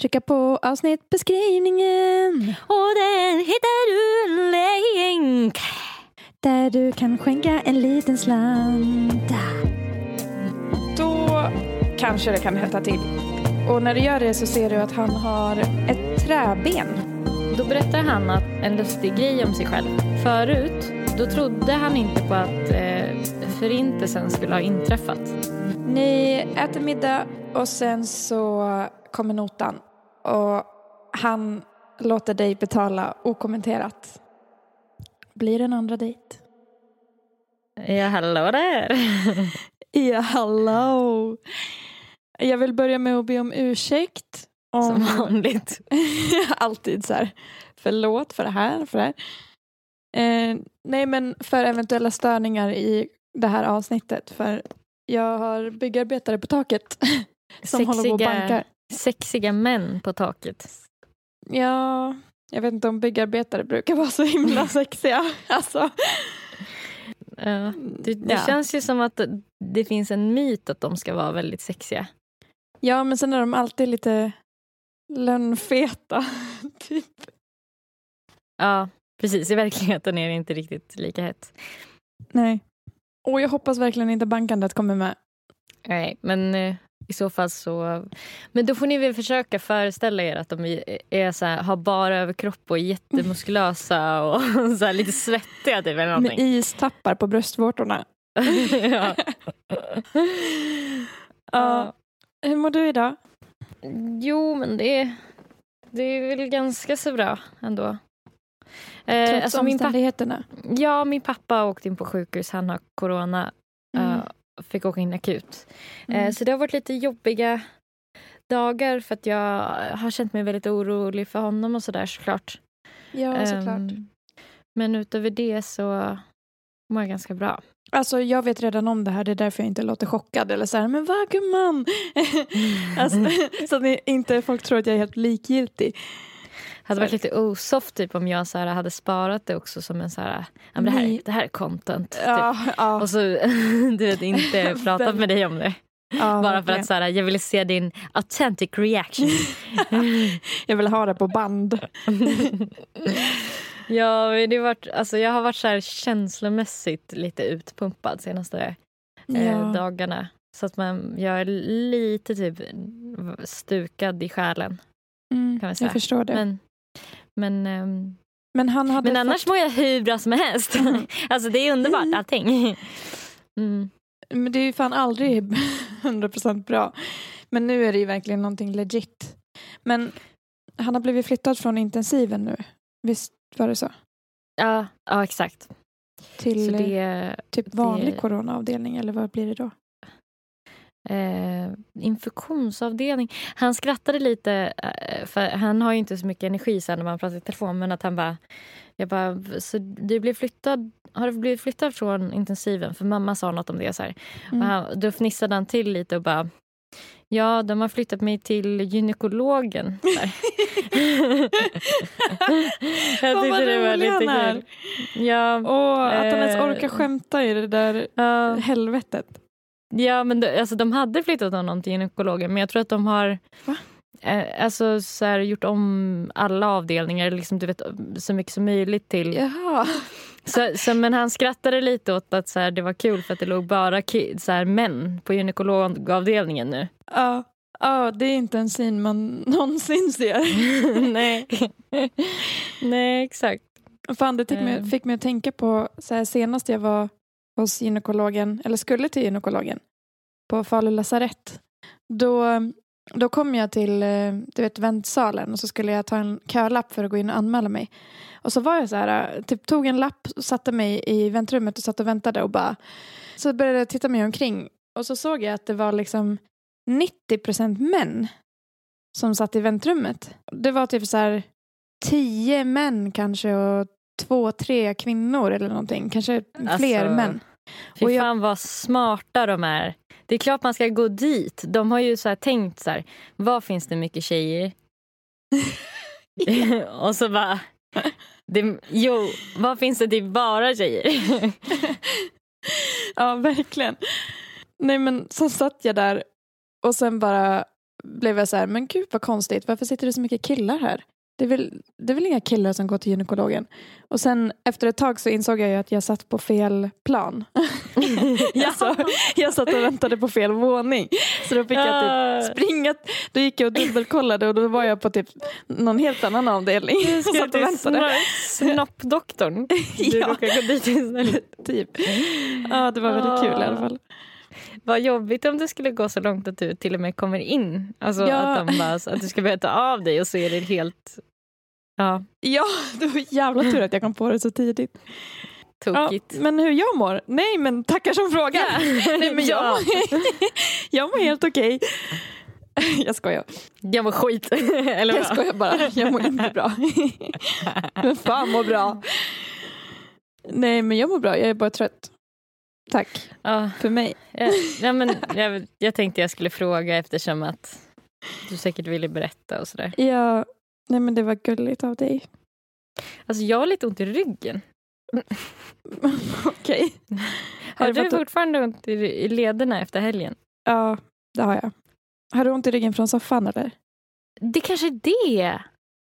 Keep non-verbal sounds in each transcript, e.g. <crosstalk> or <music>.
trycka på avsnittbeskrivningen och den hittar du en länk. där du kan skänka en liten slant. Då kanske det kan hetta till. Och när du gör det så ser du att han har ett träben. Då berättar han att en lustig grej om sig själv. Förut, då trodde han inte på att eh, förintelsen skulle ha inträffat. Ni äter middag och sen så kommer notan. Och han låter dig betala okommenterat. Blir det en andra dejt? Ja, hallå där. <laughs> Ja, hallå! Jag vill börja med att be om ursäkt. Om... Som vanligt. <laughs> Alltid så här. Förlåt för det här. För det här. Eh, nej, men för eventuella störningar i det här avsnittet. För jag har byggarbetare på taket <laughs> som håller på och bankar. Sexiga män på taket. Ja, jag vet inte om byggarbetare brukar vara så himla <laughs> sexiga. Alltså, Ja, det det ja. känns ju som att det finns en myt att de ska vara väldigt sexiga. ja, men sen är de alltid lite lönnfeta. <laughs> typ. Ja, precis. I verkligheten är det inte riktigt lika hett. Nej. Och jag hoppas verkligen inte bankandet kommer med. Nej, men eh, i så fall så... Men då får ni väl försöka föreställa er att de är- så här, har bara överkropp och är jättemuskulösa och <laughs> så här, lite svettiga typ eller Med istappar på bröstvårtorna. <laughs> ja. Ja. Hur mår du idag? Jo, men det det är väl ganska så bra ändå. Eh, Trots alltså min pappa, omständigheterna. ja, min pappa åkte in på sjukhus. Han har corona. Mm. eh, fick åka in akut. Eh, Mm. så det har varit lite jobbiga dagar för att jag har känt mig väldigt orolig för honom och sådär såklart. Ja, såklart. Ehm, men utöver det så mår jag ganska bra. Alltså jag vet redan om det här, det är därför jag inte låter chockad eller så här, men vad gumman? <laughs> alltså, <laughs> så att ni, inte folk tror att jag är helt likgiltig. Hade varit lite osoft typ om jag så här, hade sparat det också som en så här, det, här, det här är content. Typ. Ja, Och så <laughs> du vet inte <laughs> pratat med dig om det. ja, Bara för att så här, jag ville se din authentic reaction. <laughs> Jag vill ha det på band. ja, det varit, alltså, jag har varit så här känslomässigt lite utpumpad senaste eh, dagarna. Så att man, jag är lite typ stukad i själen. Mm, jag förstår det. Men, Men, men, ehm, han hade men annars fått, mår jag hur bra som helst. <laughs> alltså det är underbart allting. Mm. men det är ju fan aldrig <laughs> 100% bra. Men nu är det ju verkligen någonting legit. Men han har blivit flyttad från intensiven nu. Visst var det så? Ja, ja, exakt. Till Så eh, det, typ vanlig det- coronaavdelning eller vad blir det då? Eh, infektionsavdelning. Han skrattade lite, eh, för han har ju inte så mycket energi sen när man pratar i telefon, men att han bara, jag bara, så du blev flyttad, har du blivit flyttad från intensiven? För mamma sa något om det så här. Mm. Och han, då fnissade han till lite och bara, ja, de har flyttat mig till gynekologen. <laughs> Jag vad tyckte det var lite kul. Ja, Och att han ens Eh, orkar skämta i det där ja. helvetet. Ja, men de, alltså, de hade flyttat honom till gynekologen men jag tror att de har Va? eh, alltså, så här, gjort om alla avdelningar liksom, du vet, så mycket som möjligt till... Jaha. Så, så, men han skrattade lite åt att så här, det var kul för att det låg bara så här, män på gynekologavdelningen nu. Ja. Ja, det är inte en syn man <laughs> någonsin ser. <laughs> Nej. <laughs> Nej, exakt. Fan, det fick mig, Eh. fick mig att tänka på så här, senast jag var hos gynekologen, eller skulle till gynekologen, på Falu lasarett. Då, då kom jag till eh, du vet, väntsalen och så skulle jag ta en kölapp för att gå in och anmäla mig. Och så var jag så här, eh, typ tog en lapp och satte mig i väntrummet och satt och väntade och bara så började jag titta mig omkring och så såg jag att det var liksom 90% män som satt i väntrummet. Det var typ så här tio män kanske och två, tre kvinnor eller någonting. Kanske Alltså, fler män. Fy Och jag- fan vad smarta de är. Det är klart man ska gå dit. De har ju så tänkt så här, vad finns det mycket tjejer? <laughs> <laughs> och så bara, det, jo, vad finns det till bara tjejer? <laughs> Ja, verkligen. Nej men så satt jag där och sen bara blev jag så här, men gud vad konstigt, varför sitter det så mycket killar här? Det är, väl, det är väl inga killar som går till gynekologen? Och sen efter ett tag så insåg jag ju att jag satt på fel plan. <laughs> alltså, jag satt och väntade på fel våning. Så då fick jag typ springa, då gick jag och dubbelkollade och då var jag på typ någon helt annan avdelning. Du satt och väntade. snoppdoktorn. Du <laughs> Ja. råkar gå dit istället. <laughs> Typ. Ja, det var väldigt kul i alla fall. Vad jobbigt om det skulle gå så långt att du till och med kommer in. Alltså Ja. att, de bara, att du ska börja ta av dig och så är det helt ja, Ja, <laughs> det var jävla tur att jag kom på det så tidigt. Ja, tokigt. men hur jag mår? Nej, men tackar som frågar. <laughs> Nej, men jag, Ja. <laughs> jag mår helt okej. Jag skojar. Jag mår skit. Eller Jag skojar bara. Jag mår inte bra. Men fan mår bra. Nej, men jag mår bra. Jag är bara trött. Tack Ja, för mig. jag, nej, men jag, jag tänkte jag skulle fråga eftersom att du säkert ville berätta och sådär. Ja, nej men det var gulligt av dig. Alltså jag har lite ont i ryggen. <laughs> Okej. Har du du fortfarande ont i, i lederna efter helgen? Ja, det har jag. Har du ont i ryggen från soffan eller? Det kanske är det.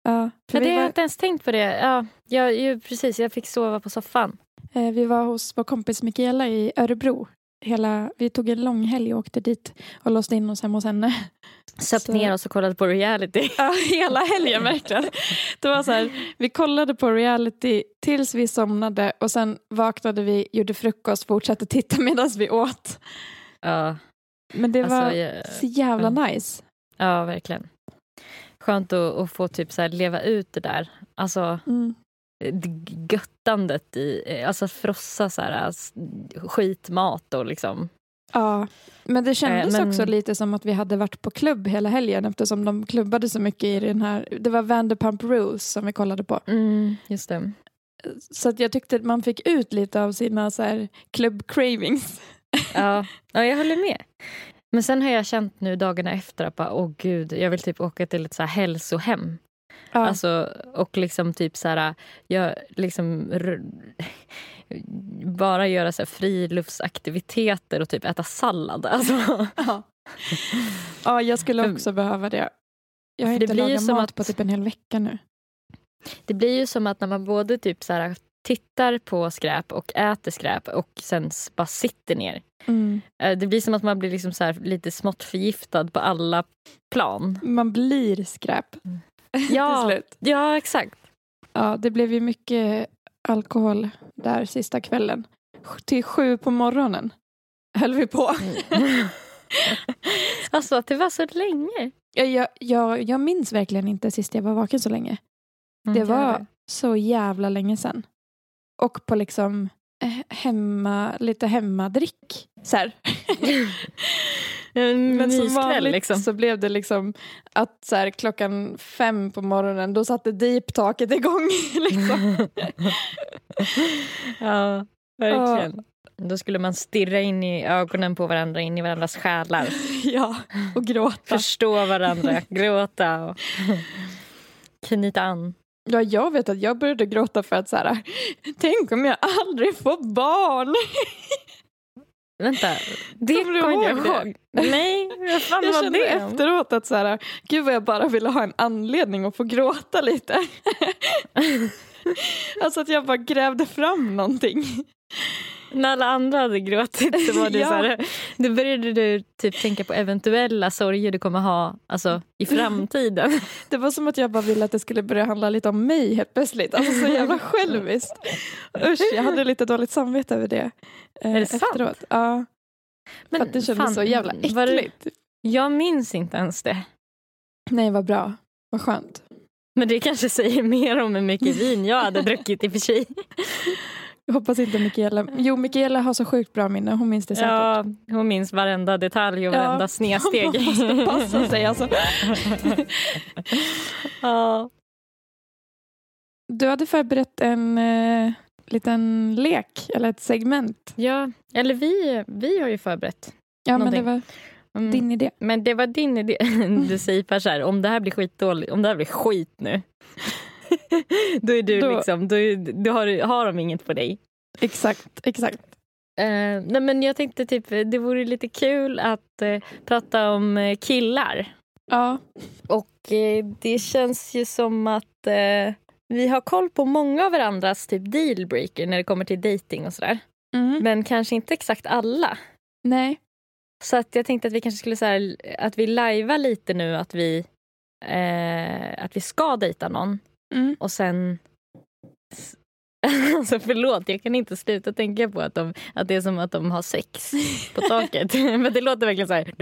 Ja, för det har jag var, inte ens tänkt på det. Ja, jag, ju, precis, jag fick sova på soffan. eh, vi var hos vår kompis Mikaela i Örebro. Hela, vi tog en lång helg och åkte dit och låste in oss hemma hos henne. <laughs> Söp Så- ner oss och kollade på reality. <laughs> Ja, hela helgen verkligen. Det var så här, vi kollade på reality tills vi somnade och sen vaknade vi, gjorde frukost, fortsatte titta <laughs> medan vi åt. Ja, Men det alltså, var jag, så jävla nice. ja verkligen. Skönt att, att få typ så leva ut det där. Alltså Mm. det göttandet i, alltså frossa så här skitmat och liksom. Ja, men det kändes Eh, men- också lite som att vi hade varit på klubb hela helgen eftersom de klubbade så mycket i den här, det var Vanderpump Rules som vi kollade på. Mm, just det. Så att jag tyckte att man fick ut lite av sina så här klubb cravings. Ja, ja, jag håller med. Men sen har jag känt nu dagarna efter att bara, åh gud, jag vill typ åka till ett så här hälsohem. Ja. Alltså, och liksom typ så här, jag liksom bara göra så här friluftsaktiviteter och typ äta sallad. Alltså, ja. ja, jag skulle också behöva det. Jag har För det inte blir lagat mat att- på typ en hel vecka nu. det blir ju som att när man både typ så här, tittar på skräp och äter skräp och sen bara sitter ner. Mm. Eh, Det blir som att man blir liksom så lite smått förgiftad på alla plan. Man blir skräp <laughs> Ja, till slut. ja exakt. Ja, det blev ju mycket alkohol där sista kvällen. Till sju på morgonen höll vi på. <laughs> alltså att det var så länge. Jag, jag, jag, jag minns verkligen inte sist jag var vaken så länge. Det var så jävla länge sedan. Och på liksom eh, hemma, lite hemmadrick. Så här. <laughs> en Men som vanligt liksom. så blev det liksom att så här, klockan fem på morgonen då satte deep-taket igång. <laughs> liksom. <laughs> ja, verkligen. Då skulle man stirra in i ögonen på varandra, in i varandras själar. ja, och gråta. Förstå varandra, gråta och knyta an. Ja, jag vet att jag började gråta för att så här, <laughs> tänk om jag aldrig får barn. <laughs> Vänta, det Kommer ihåg jag ihåg. Nej, vad fan Jag var kände det? efteråt att så här, gud vad jag bara ville ha en anledning att få gråta lite. <laughs> alltså att jag bara grävde fram någonting. När alla andra hade gråtit så var det Ja. <laughs> så här, då började du typ tänka på eventuella sorger du kommer ha alltså, i framtiden. <laughs> Det var som att jag bara ville att det skulle börja handla lite om mig helt plötsligt. Alltså så jävla <laughs> själviskt. Usch, jag hade lite dåligt samvete över det. eh, Är det sant? efteråt. Ja, för att det kändes fan, så jävla det- äckligt. Jag minns inte ens det. Nej, vad bra. Vad skönt. Men det kanske säger mer om hur mycket vin jag hade druckit i och för sig. Jag hoppas inte Mikaela... Jo, Mikaela har så sjukt bra minne. Hon minns det säkert. Ja, hon minns varenda detalj och Ja, varenda <laughs> snedsteg. Man måste passa sig alltså. <laughs> ja. du hade förberett en eh, liten lek eller ett segment. Ja, eller vi, vi har ju förberett. Ja, Någonting. men det var Mm. din idé. Men det var din idé. <laughs> Du säger så här, om det här blir skitdåligt, om det här blir skit nu. <laughs> då är du Då- liksom, då, är, då har, har de inget på dig. Exakt, exakt. Eh, nej men jag tänkte typ, det vore lite kul att eh, prata om eh, killar. Ja, Och det känns ju som att vi har koll på många av varandras typ dealbreaker när det kommer till dating och sådär. mm. Men kanske inte exakt alla. nej. Så att jag tänkte att vi kanske skulle säga att vi lajvar lite nu att vi att vi ska dejta någon Mm. och sen <laughs> Alltså förlåt, jag kan inte sluta tänka på att, de, att det är som att de har sex på <laughs> taket. <laughs> Men det låter verkligen så här...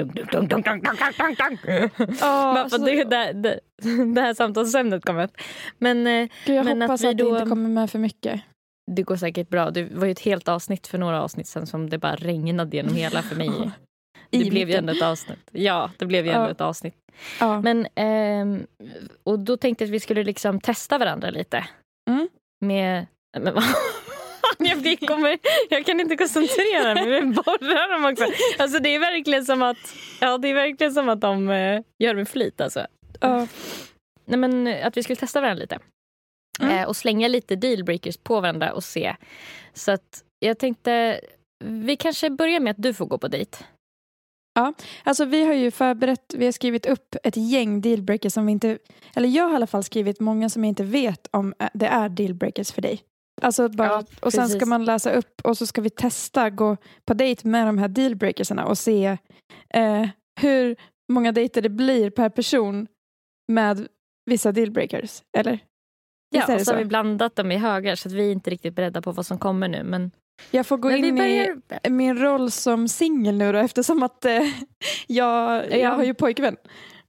För så- att det, det, det, det här samtalsämnet kommer upp. Men eh, Gud, jag men att hoppas vi att, det då- inte kommer med för mycket. det går säkert bra. Det var ju ett helt avsnitt för några avsnitt sen som det bara regnade genom hela för mig. I Det blev ju micken. ändå ett avsnitt. Ja, det blev ju ändå Ja. ett avsnitt. Ja. Men, ehm, och då tänkte jag att vi skulle liksom testa varandra lite. Mm. Med... Men, <laughs> jag, kommer, jag kan inte koncentrera mig med borrar också. Alltså det är verkligen som att, ja, det är verkligen som att de eh, gör med flit. Alltså. Ja. Nej, men, eh, att vi skulle testa varandra lite. Mm. Eh, och slänga lite dealbreakers på varandra och se. Så att jag tänkte, vi kanske börjar med att du får gå på dejt. Alltså vi har ju förberett, vi har skrivit upp ett gäng dealbreakers som vi inte, eller jag har i alla fall skrivit många som jag inte vet om ä- det är dealbreakers för dig. Alltså bara, Ja, och sen ska man läsa upp och så ska vi testa gå på dejt med de här dealbreakersarna och se eh, hur många dejter det blir per person med vissa dealbreakers. Eller? Ja, och så har så? vi blandat dem i högar så att vi är inte riktigt beredda på vad som kommer nu. Men, Jag får gå men in i börjar... min roll som singel nu då eftersom att eh, jag, Ja. jag har ju pojkvän.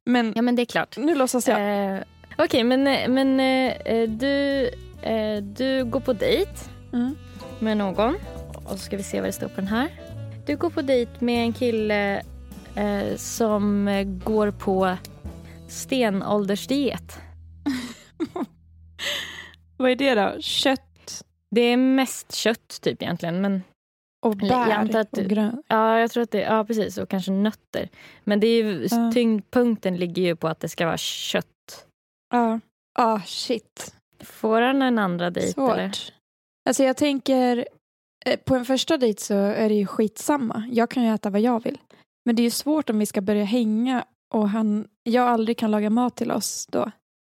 Men Ja, men det är klart. nu låtsas jag. Eh, Okej, men, eh, men eh, du, eh, du går på dejt Mm. med någon. Och så ska vi se vad det står på den här. Du går på dejt med en kille eh, som eh, går på stenåldersdiet. <laughs> Vad är det då? Kött Det är mest kött typ egentligen. Men och Eller jag bär att och grönt. ja, jag tror att det ja precis. Och kanske nötter. Men det är ju, Ja. tyngdpunkten ligger ju på att det ska vara kött. Ja. Ah, shit. Får han en andra dejt eller? Svårt. Alltså jag tänker, eh, på en första dejt så är det ju skitsamma. Jag kan ju äta vad jag vill. Men det är ju svårt om vi ska börja hänga och han, jag aldrig kan laga mat till oss då.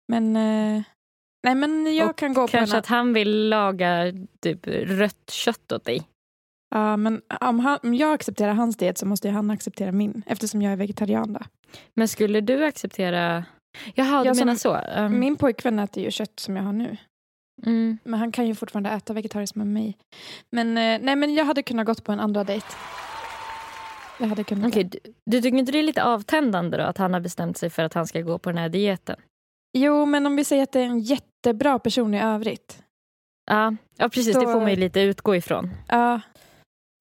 Men, eh, nej men jag Och kan gå på Kanske en... att han vill laga typ rött kött åt dig. Ja, men om, han, om jag accepterar hans diet så måste ju han acceptera min eftersom jag är vegetarian då. Men skulle du acceptera... Jaha, du Jag som- menar så. Um, Min pojkvän äter ju kött som jag har nu. mm. Men han kan ju fortfarande äta vegetariskt med mig. Men, eh, nej, men jag hade kunnat gått på en andra dejt. Jag hade kunnat Okej, du, du tycker inte det är lite avtändande då att han har bestämt sig för att han ska gå på den här dieten? Jo, men om vi säger att det är en jättebra person i övrigt. Ja, ja precis. Då- Det får man ju lite utgå ifrån. Ja,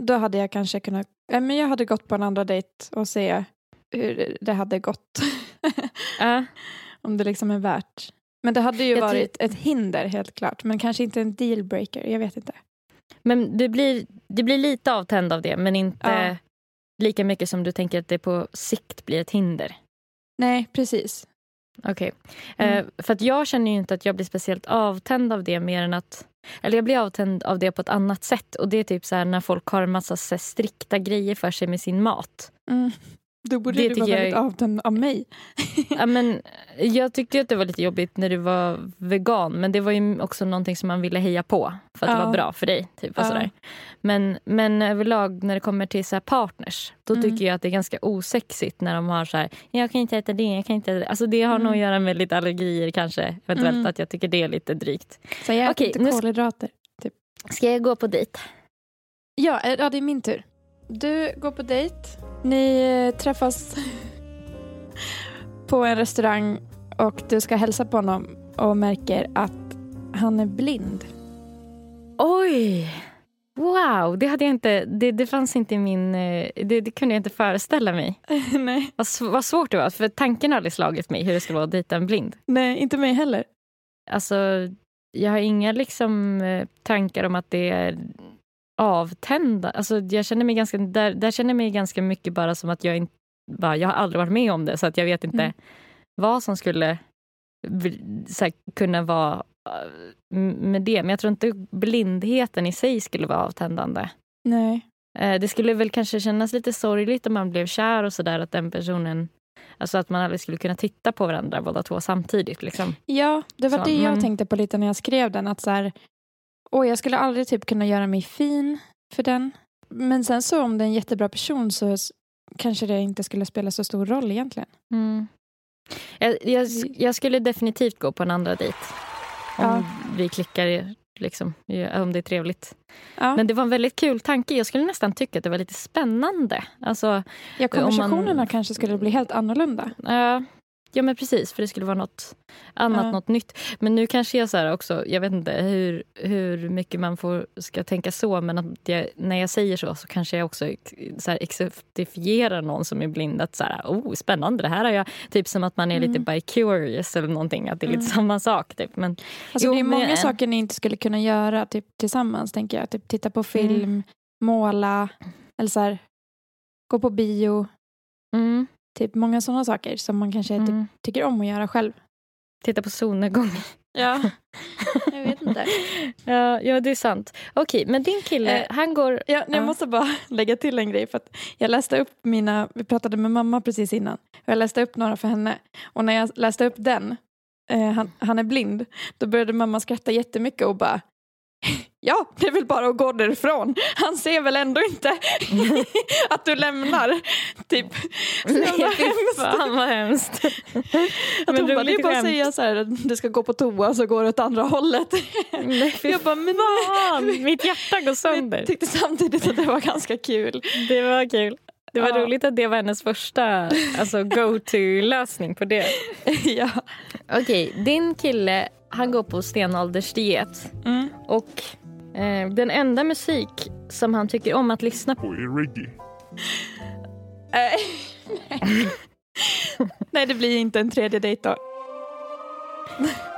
då hade jag kanske kunnat... eh, Men jag hade gått på en andra dejt och se hur det hade gått. Ja. <laughs> om det liksom är värt. Men det hade ju Jag varit ett hinder helt klart. Men kanske inte en dealbreaker. Jag vet inte. Men det blir, det blir lite avtänd av det men inte Ja. lika mycket som du tänker att det på sikt blir ett hinder. Nej, precis. Okej. Mm. Eh, för att jag känner ju inte att jag blir speciellt avtänd av det mer än att... Eller jag blir avtänd av det på ett annat sätt. Och det är typ så när folk har en massa så strikta grejer för sig med sin mat. Mm. Då borde Det du vara jag väldigt är- avtänd av mig. Ja, men, jag tyckte att det var lite jobbigt när du var vegan men det var ju också någonting som man ville heja på för att det Ja. var bra för dig. Typ, och Ja. sådär. Men, men överlag när det kommer till så partners då Mm. tycker jag att det är ganska osexigt när de har så här, jag kan inte äta det, jag kan inte äta det. Alltså det har Mm. nog att göra med lite allergier kanske. Eventuellt Mm. att jag tycker det är lite drygt. Så jag äter Okej, inte kolhydrater. Ska jag gå på dejt? Ja, eh, ja, det är min tur. Du går på dejt. Ni eh, träffas på en restaurang och du ska hälsa på honom och märker att han är blind. Oj! Wow, det, hade jag inte, det, det fanns inte i min... eh, Det, det kunde jag inte föreställa mig. <laughs> nej, Vad, vad svårt det var, för tanken har aldrig slagit mig hur det skulle vara att dejta en blind. nej, inte mig heller. Alltså, jag har inga liksom, eh, tankar om att det är avtända. Alltså, jag känner mig ganska, där, där känner jag mig ganska mycket bara som att jag inte... Bara, jag har aldrig varit med om det, så att jag vet inte Mm. vad som skulle här, kunna vara eh, med det. Men jag tror inte blindheten i sig skulle vara avtändande. Nej. Eh, Det skulle väl kanske kännas lite sorgligt om man blev kär och sådär att den personen Alltså att man aldrig skulle kunna titta på varandra båda två samtidigt. Liksom. Ja, det var Så, det jag men- tänkte på lite när jag skrev den. Att så här, åh, jag skulle aldrig typ kunna göra mig fin för den. Men sen så om det är en jättebra person så kanske det inte skulle spela så stor roll egentligen. Jag, jag, jag skulle definitivt gå på en andra dejt. Om Ja. vi klickar, liksom, om det är trevligt. Ja, Men det var en väldigt kul tanke. Jag skulle nästan tycka att det var lite spännande. Alltså, ja konversationerna man- kanske skulle bli helt annorlunda. Ja, ja men precis, för det skulle vara något annat, Ja. något nytt. Men nu kanske jag så här också, jag vet inte hur, hur mycket man får, ska tänka så, men att jag, när jag säger så så kanske jag också så här, exemplifierar någon som är blind. Att så här, oh, spännande, det här har jag... Typ som att man är lite Mm. bi-curious eller någonting, att det är lite Mm. samma sak. Typ. Men, Alltså, Jo, det är många men- saker ni inte skulle kunna göra typ, tillsammans. tänker jag. Typ, titta på film, måla, eller så här, gå på bio. mm, Typ många sådana saker som man kanske mm. tycker om att göra själv. Titta på solnedgång. Ja, <laughs> jag vet inte. ja, ja, det är sant. Okej, men din kille, Eh, han går... Ja, jag Ja. måste bara <laughs> lägga till en grej. För jag läste upp mina, vi pratade med mamma precis innan. Jag läste upp några för henne. Och när jag läste upp den, eh, han, han är blind, då började mamma skratta jättemycket och bara Ja, det är väl bara att gå därifrån. Han ser väl ändå inte <laughs> att du lämnar. Typ. Nej, hemskt. fan vad hemskt. Att Men hon bara, det är bara att säga så här, att du ska gå på toa så går det åt andra hållet. Nej, Jag bara, men fan, mitt hjärta går sönder. jag tyckte samtidigt att det var ganska kul. Det var kul. Det var Ja. roligt att det var hennes första alltså, go-to-lösning på det. <laughs> ja. Okej, din kille han går på stenåldersdiet. Mm. Och eh, den enda musik som han tycker om att lyssna på är reggae. <laughs> Nej, det blir inte en tredje dejt då.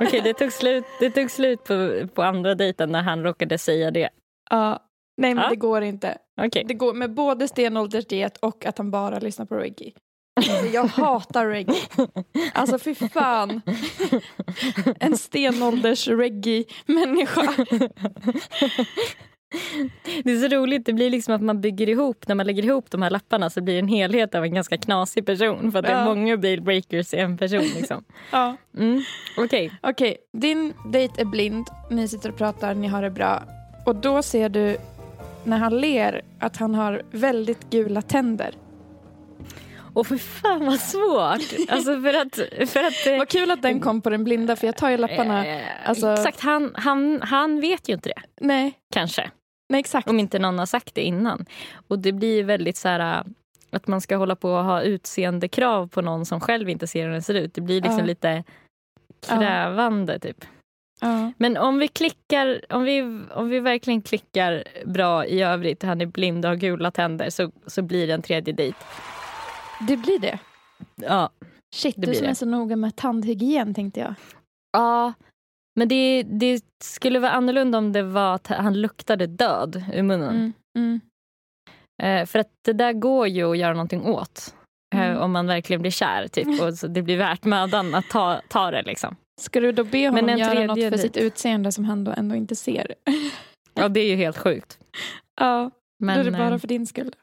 <laughs> Okej, det tog slut, det tog slut på, på andra dejten när han råkade säga det. Ja. Nej, men Ja. det går inte. Okej. Det går med både stenåldersdiet och att han bara lyssnar på reggae. Alltså, Jag hatar reggae. Alltså fy fan. En stenålders reggae-människa. Det är så roligt, det blir liksom att man bygger ihop, när man lägger ihop de här lapparna så blir det en helhet av en ganska knasig person. För att det är Ja. många dealbreakers i en person. Liksom. <laughs> Ja. Mm. Okej, Okej, din dejt är blind. Ni sitter och pratar, ni har det bra. Och då ser du när han ler att han har väldigt gula tänder. Och för fan vad svårt. Alltså för att... För att eh, Vad kul att den kom på den blinda för jag tar ju lapparna. eh, alltså- Exakt, han, han, han vet ju inte det. Nej, Kanske. nej exakt. Om inte någon har sagt det innan. Och det blir väldigt så här äh, att man ska hålla på och ha utseendekrav på någon som själv inte ser hur den ser ut. Det blir liksom Ja. lite krävande typ. Ja. Men om vi klickar, om vi, om vi verkligen klickar bra i övrigt, han är blind och har gula tänder, så, så blir det en tredje dejt. Det blir det. Ja. Shit, Det du som det. är så noga med tandhygien tänkte jag. ja. Men det, det skulle vara annorlunda om det var att han luktade död ur munnen. Mm. Mm. Eh, för att det där går ju att göra någonting åt. eh, Mm. Om man verkligen blir kär. Typ, <laughs> och det blir värt mödan att ta, ta det. Liksom. Ska du då be honom Men göra något för dejt. sitt utseende som han då ändå inte ser? Ja, det är ju helt sjukt. <laughs> Ja, Men, då är det bara eh, för din skull.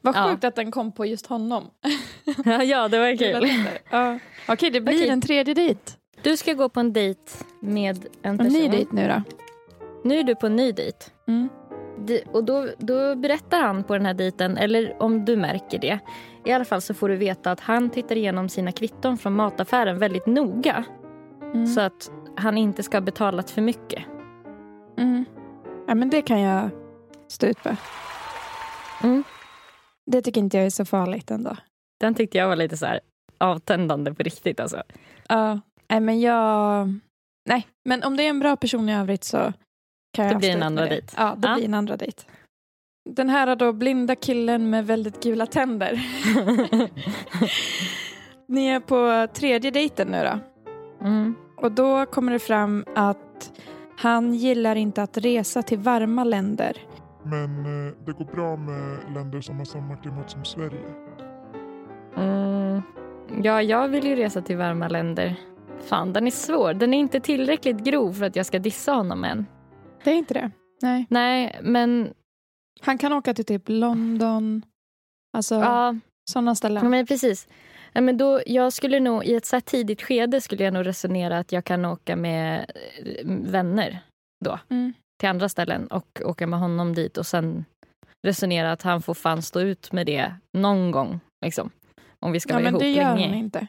Vad ja. sjukt att den kom på just honom. <laughs> ja, det var kul. Ja. Okej, det blir Okej. en tredje dejt. Du ska gå på en dejt med en En person. ny dejt nu då. Nu är du på en ny dejt. Mm. Och då, då berättar han på den här dejten, eller om du märker det. I alla fall så får du veta att han tittar igenom sina kvitton från mataffären väldigt noga. Mm. Så att han inte ska ha betalat för mycket. Mm. Ja, men det kan jag stå ut med. Mm. Det tycker inte jag är så farligt ändå. Den tyckte jag var lite så här avtändande på riktigt. Alltså. Ja, nej men jag... Nej, men om det är en bra person i övrigt så kan jag Det blir en andra dejt. Ja, det Ja. blir en andra dejt. Den här då blinda killen med väldigt gula tänder. <laughs> Ni är på tredje dejten nu då. mm. Och då kommer det fram att Han gillar inte att resa till varma länder. Men eh, det går bra med länder som har samma klimat som Sverige. Mm. Ja, jag vill ju resa till varma länder. Fan, den är svår. Den är inte tillräckligt grov för att jag ska dissa honom än. Det är inte det. Nej. Nej, men Han kan åka till typ London. Alltså ja, sådana ja ställen. men precis. Men då, jag skulle nog, I ett så här tidigt skede skulle jag nog resonera att jag kan åka med eh, vänner då Mm. Till andra ställen och åka med honom dit och sen resonera att han får fan stå ut med det någon gång. Liksom, om vi ska Ja, vara men ihop det gör länge. han inte.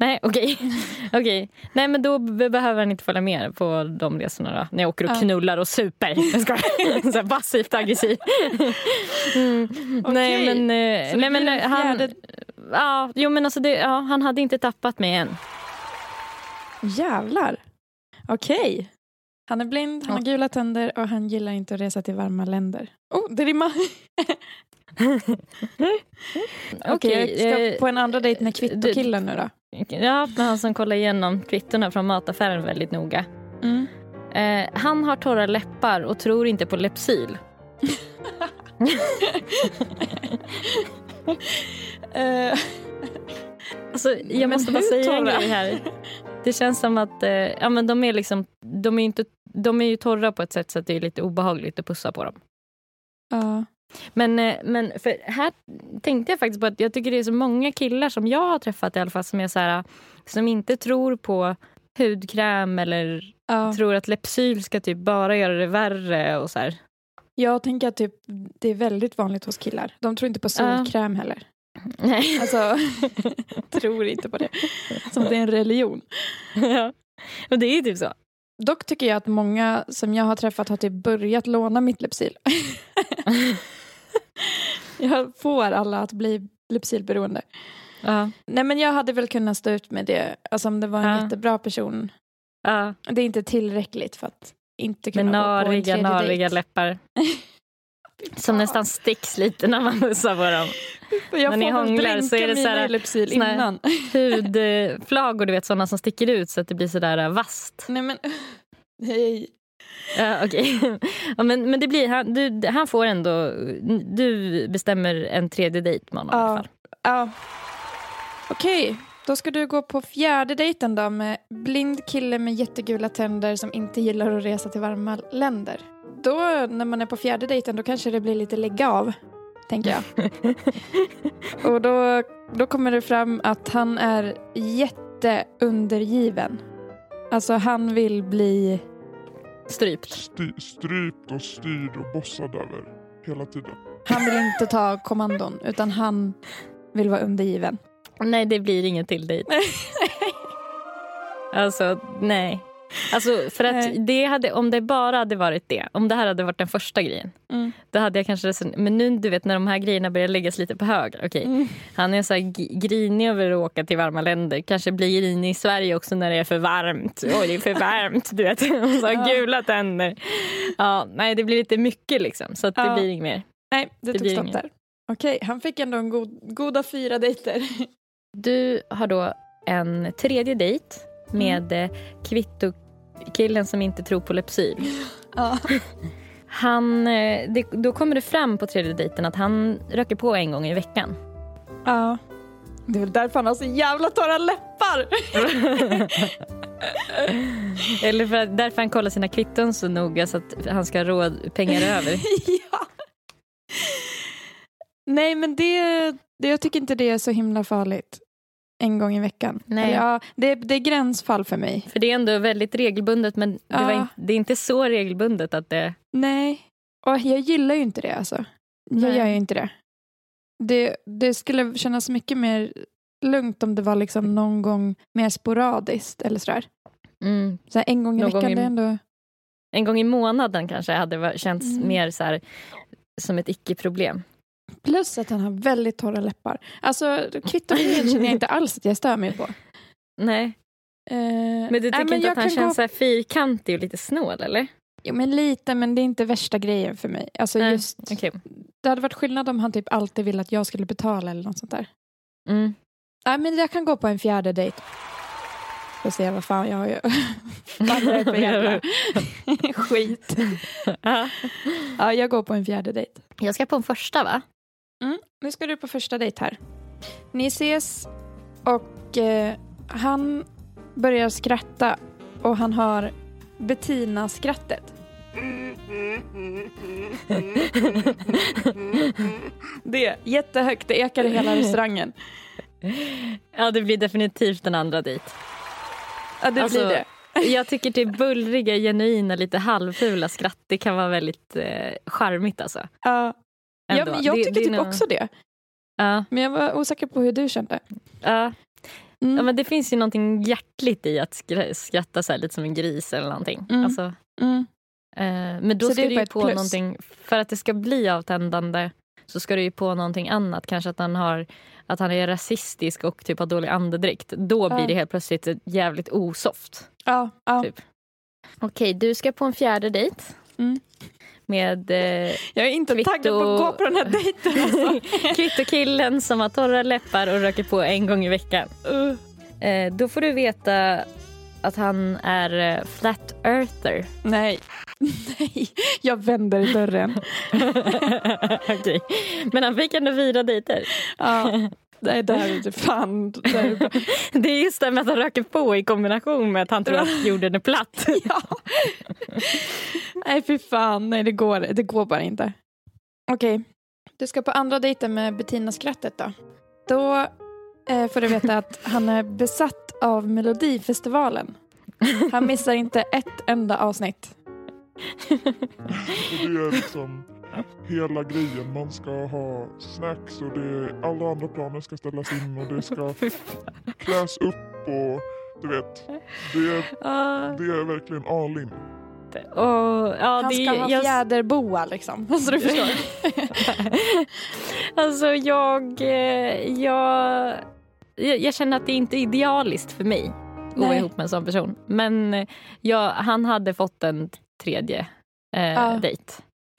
Nej, okej. <laughs> okej. Nej, men då be- behöver han inte följa med på de resorna då. När jag åker och Ja. knullar och super. <laughs> Jag <laughs> så här passivt aggressiv. Mm. Nej, men... eh, Så nej, men eh, han, ja, jo, men alltså det, ja, han hade inte tappat mig än. Jävlar. Okej. Han är blind, han har gula tänder och han gillar inte att resa till varma länder. Oh, det rimmar. <laughs> Okej, Okej, jag ska eh, på en andra dejt med kvittokillen nu då. Ja, men han som kollar igenom kvittorna från mataffären väldigt noga. Mm. Eh, han har torra läppar och tror inte på Lepsyl. <laughs> Eh, Alltså, jag måste bara säga en grej här. Det känns som att eh, ja, men de är liksom, de är, inte, de är ju torra på ett sätt så att det är lite obehagligt att pussa på dem. ja. Men, eh, men för här tänkte jag faktiskt på att jag tycker det är så många killar som jag har träffat i alla fall som är så här, som inte tror på hudkräm eller Ja. tror att Lepsyl ska typ bara göra det värre och så här. Jag tänker att typ, det är väldigt vanligt hos killar. De tror inte på solkräm heller. Nej. Alltså, <laughs> <laughs> tror inte på det. Som det är en religion. ja. Och det är ju typ så. Dock tycker jag att många som jag har träffat har typ börjat låna mitt Lypsyl. <laughs> jag får alla att bli Lypsylberoende. Ja. Nej men jag hade väl kunnat stå ut med det. Alltså om det var en Ja. jättebra person. Ja. Det är inte tillräckligt för att inte Med kunna gå på en nariga, tredje nariga dejt. läppar. <laughs> Som nästan sticks lite när man pussar på dem. Jag när ni hånglar så är det så här- såna innan. <laughs> Hudflagor, du vet sådana som sticker ut så att det blir sådär äh, vasst. Nej men, nej. Ja, okej. ja, men, men det blir, han, du, han får ändå, du bestämmer en tredje dejt med honom i alla Ja. fall. Ja. Okej, då ska du gå på fjärde dejten då med blind kille med jättegula tänder som inte gillar att resa till varma länder. Då när man är på fjärde dejten då kanske det blir lite lägga av, tänker jag. <laughs> Och då, då kommer det fram att han är jätteundergiven. Alltså han vill bli... Strypt. Sty, strypt och styrd och bossad över hela tiden. Han vill inte ta kommandon utan han vill vara undergiven. Nej, det blir ingen till dejt. Alltså, nej. Alltså, för att det hade, om det bara hade varit det, om det här hade varit den första grejen, Mm. då hade jag kanske Men nu, du vet, när de här grejerna börjar läggas lite på höger. Okej, Mm. han är så här grinig över att åka till varma länder. Kanske blir grinig i Sverige också när det är för varmt. Oj, det är för <laughs> varmt, du vet. <laughs> Och så har Ja. gula tänder. Ja, nej, det blir lite mycket liksom, så det Ja. blir inget mer. Nej, det, Det tog stopp inget. där. Okej, han fick ändå en god, goda fyra dejter. <laughs> Du har då en tredje dejt med mm. kvittokillen som inte tror på Lepsyl. <laughs> Ja. Han, eh, det, då kommer det fram på tredje dejten att han röker på en gång i veckan. ja. Det är väl därför han har så jävla torra läppar. <laughs> Eller för att, därför han kollar sina kvitton så noga så att han ska ha råd, pengar över. <laughs> ja. Nej, men det, det, jag tycker inte det är så himla farligt. En gång i veckan. Nej. Eller, ja, det, det är gränsfall för mig. För det är ändå väldigt regelbundet men det, Ja. in, det är inte så regelbundet att det... Nej, och jag gillar ju inte det alltså. Jag Nej. gör ju inte det. det. Det skulle kännas mycket mer lugnt om det var liksom någon gång mer sporadiskt eller sådär. Mm, Så en gång i Någon veckan, gång i- det är ändå... en gång i månaden kanske hade känts Mm. mer så här, som ett icke-problem. Plus att han har väldigt torra läppar. Alltså kvittogrejen känner jag inte <laughs> alls att jag stör mig på. Nej, Eh, men du tycker nej, inte jag att han känns gå- så fyrkantig och lite snål eller? Jo, men lite, men det är inte värsta grejen för mig. Alltså Nej, just, Okej. det hade varit skillnad om han typ alltid ville att jag skulle betala eller något sånt där. Mm. Nej, men jag kan gå på en fjärde dejt. Får se vad fan jag gör. För <laughs> <laughs> jävla skit. Ja, jag går på en fjärde dejt. Jag ska på en första va? Mm, nu ska du på första dejt här. Ni ses och eh, han börjar skratta och han har Bettina-skrattet. <laughs> Det, jättehögt, det ekar i hela restaurangen. Ja det blir definitivt en andra dejt. Ja, det Alltså, blir det. <laughs> Jag tycker det bullriga, genuina, lite halvfula skratt det kan vara väldigt eh, charmigt alltså. Ja. Ja, Ändå. men jag Det- tycker det typ nog- också det. Ja, Men jag var osäker på hur du kände. ja. Mm. ja men det finns ju någonting hjärtligt i att skra- skratta så här, lite som en gris eller någonting. Mm. Alltså, Mm. Eh, men då Så ska det du ju på plus. någonting, för att det ska bli avtändande så ska du ju på någonting annat. Kanske att han, har, att han är rasistisk och typ har dålig andedräkt. Då blir Ja. det helt plötsligt jävligt osoft. Ja, ja. Typ. Okej, du ska på en fjärde dejt. Mm. Med eh, Jag är inte Kvitto. taggad på att gå på den här dejten. Alltså. <laughs> kvittokillen som har torra läppar och röker på en gång i veckan. Uh. Eh, då får du veta att han är eh, flat earther. Nej. <laughs> Nej, jag vänder dörren. <laughs> Okej. Men han fick ändå fyra dejter. Ja. Nej, det här är inte fan. Det här är bra. <laughs> Det är just det med att han röker på i kombination med att han tror att <laughs> jorden är platt. <laughs> Ja. Nej, fy fan. Nej, det går, det går bara inte. Okej. Du ska på andra dejten med Bettina-skrattet då. Då eh, får du veta att han är besatt av Melodifestivalen. Han missar inte ett enda avsnitt. Det är liksom hela grejen. Man ska ha snacks och det, alla andra planer ska ställas in och det ska <laughs> kläs upp och du vet. Det är, det är verkligen all in. och, ja, Han det, ska ha jag, fjäderboa liksom. <laughs> Så du förstår. <laughs> alltså jag, eh, jag, jag, jag känner att det inte är idealiskt för mig att vara ihop med en sån person. Men eh, jag, han hade fått en tredje eh, Ja. dejt.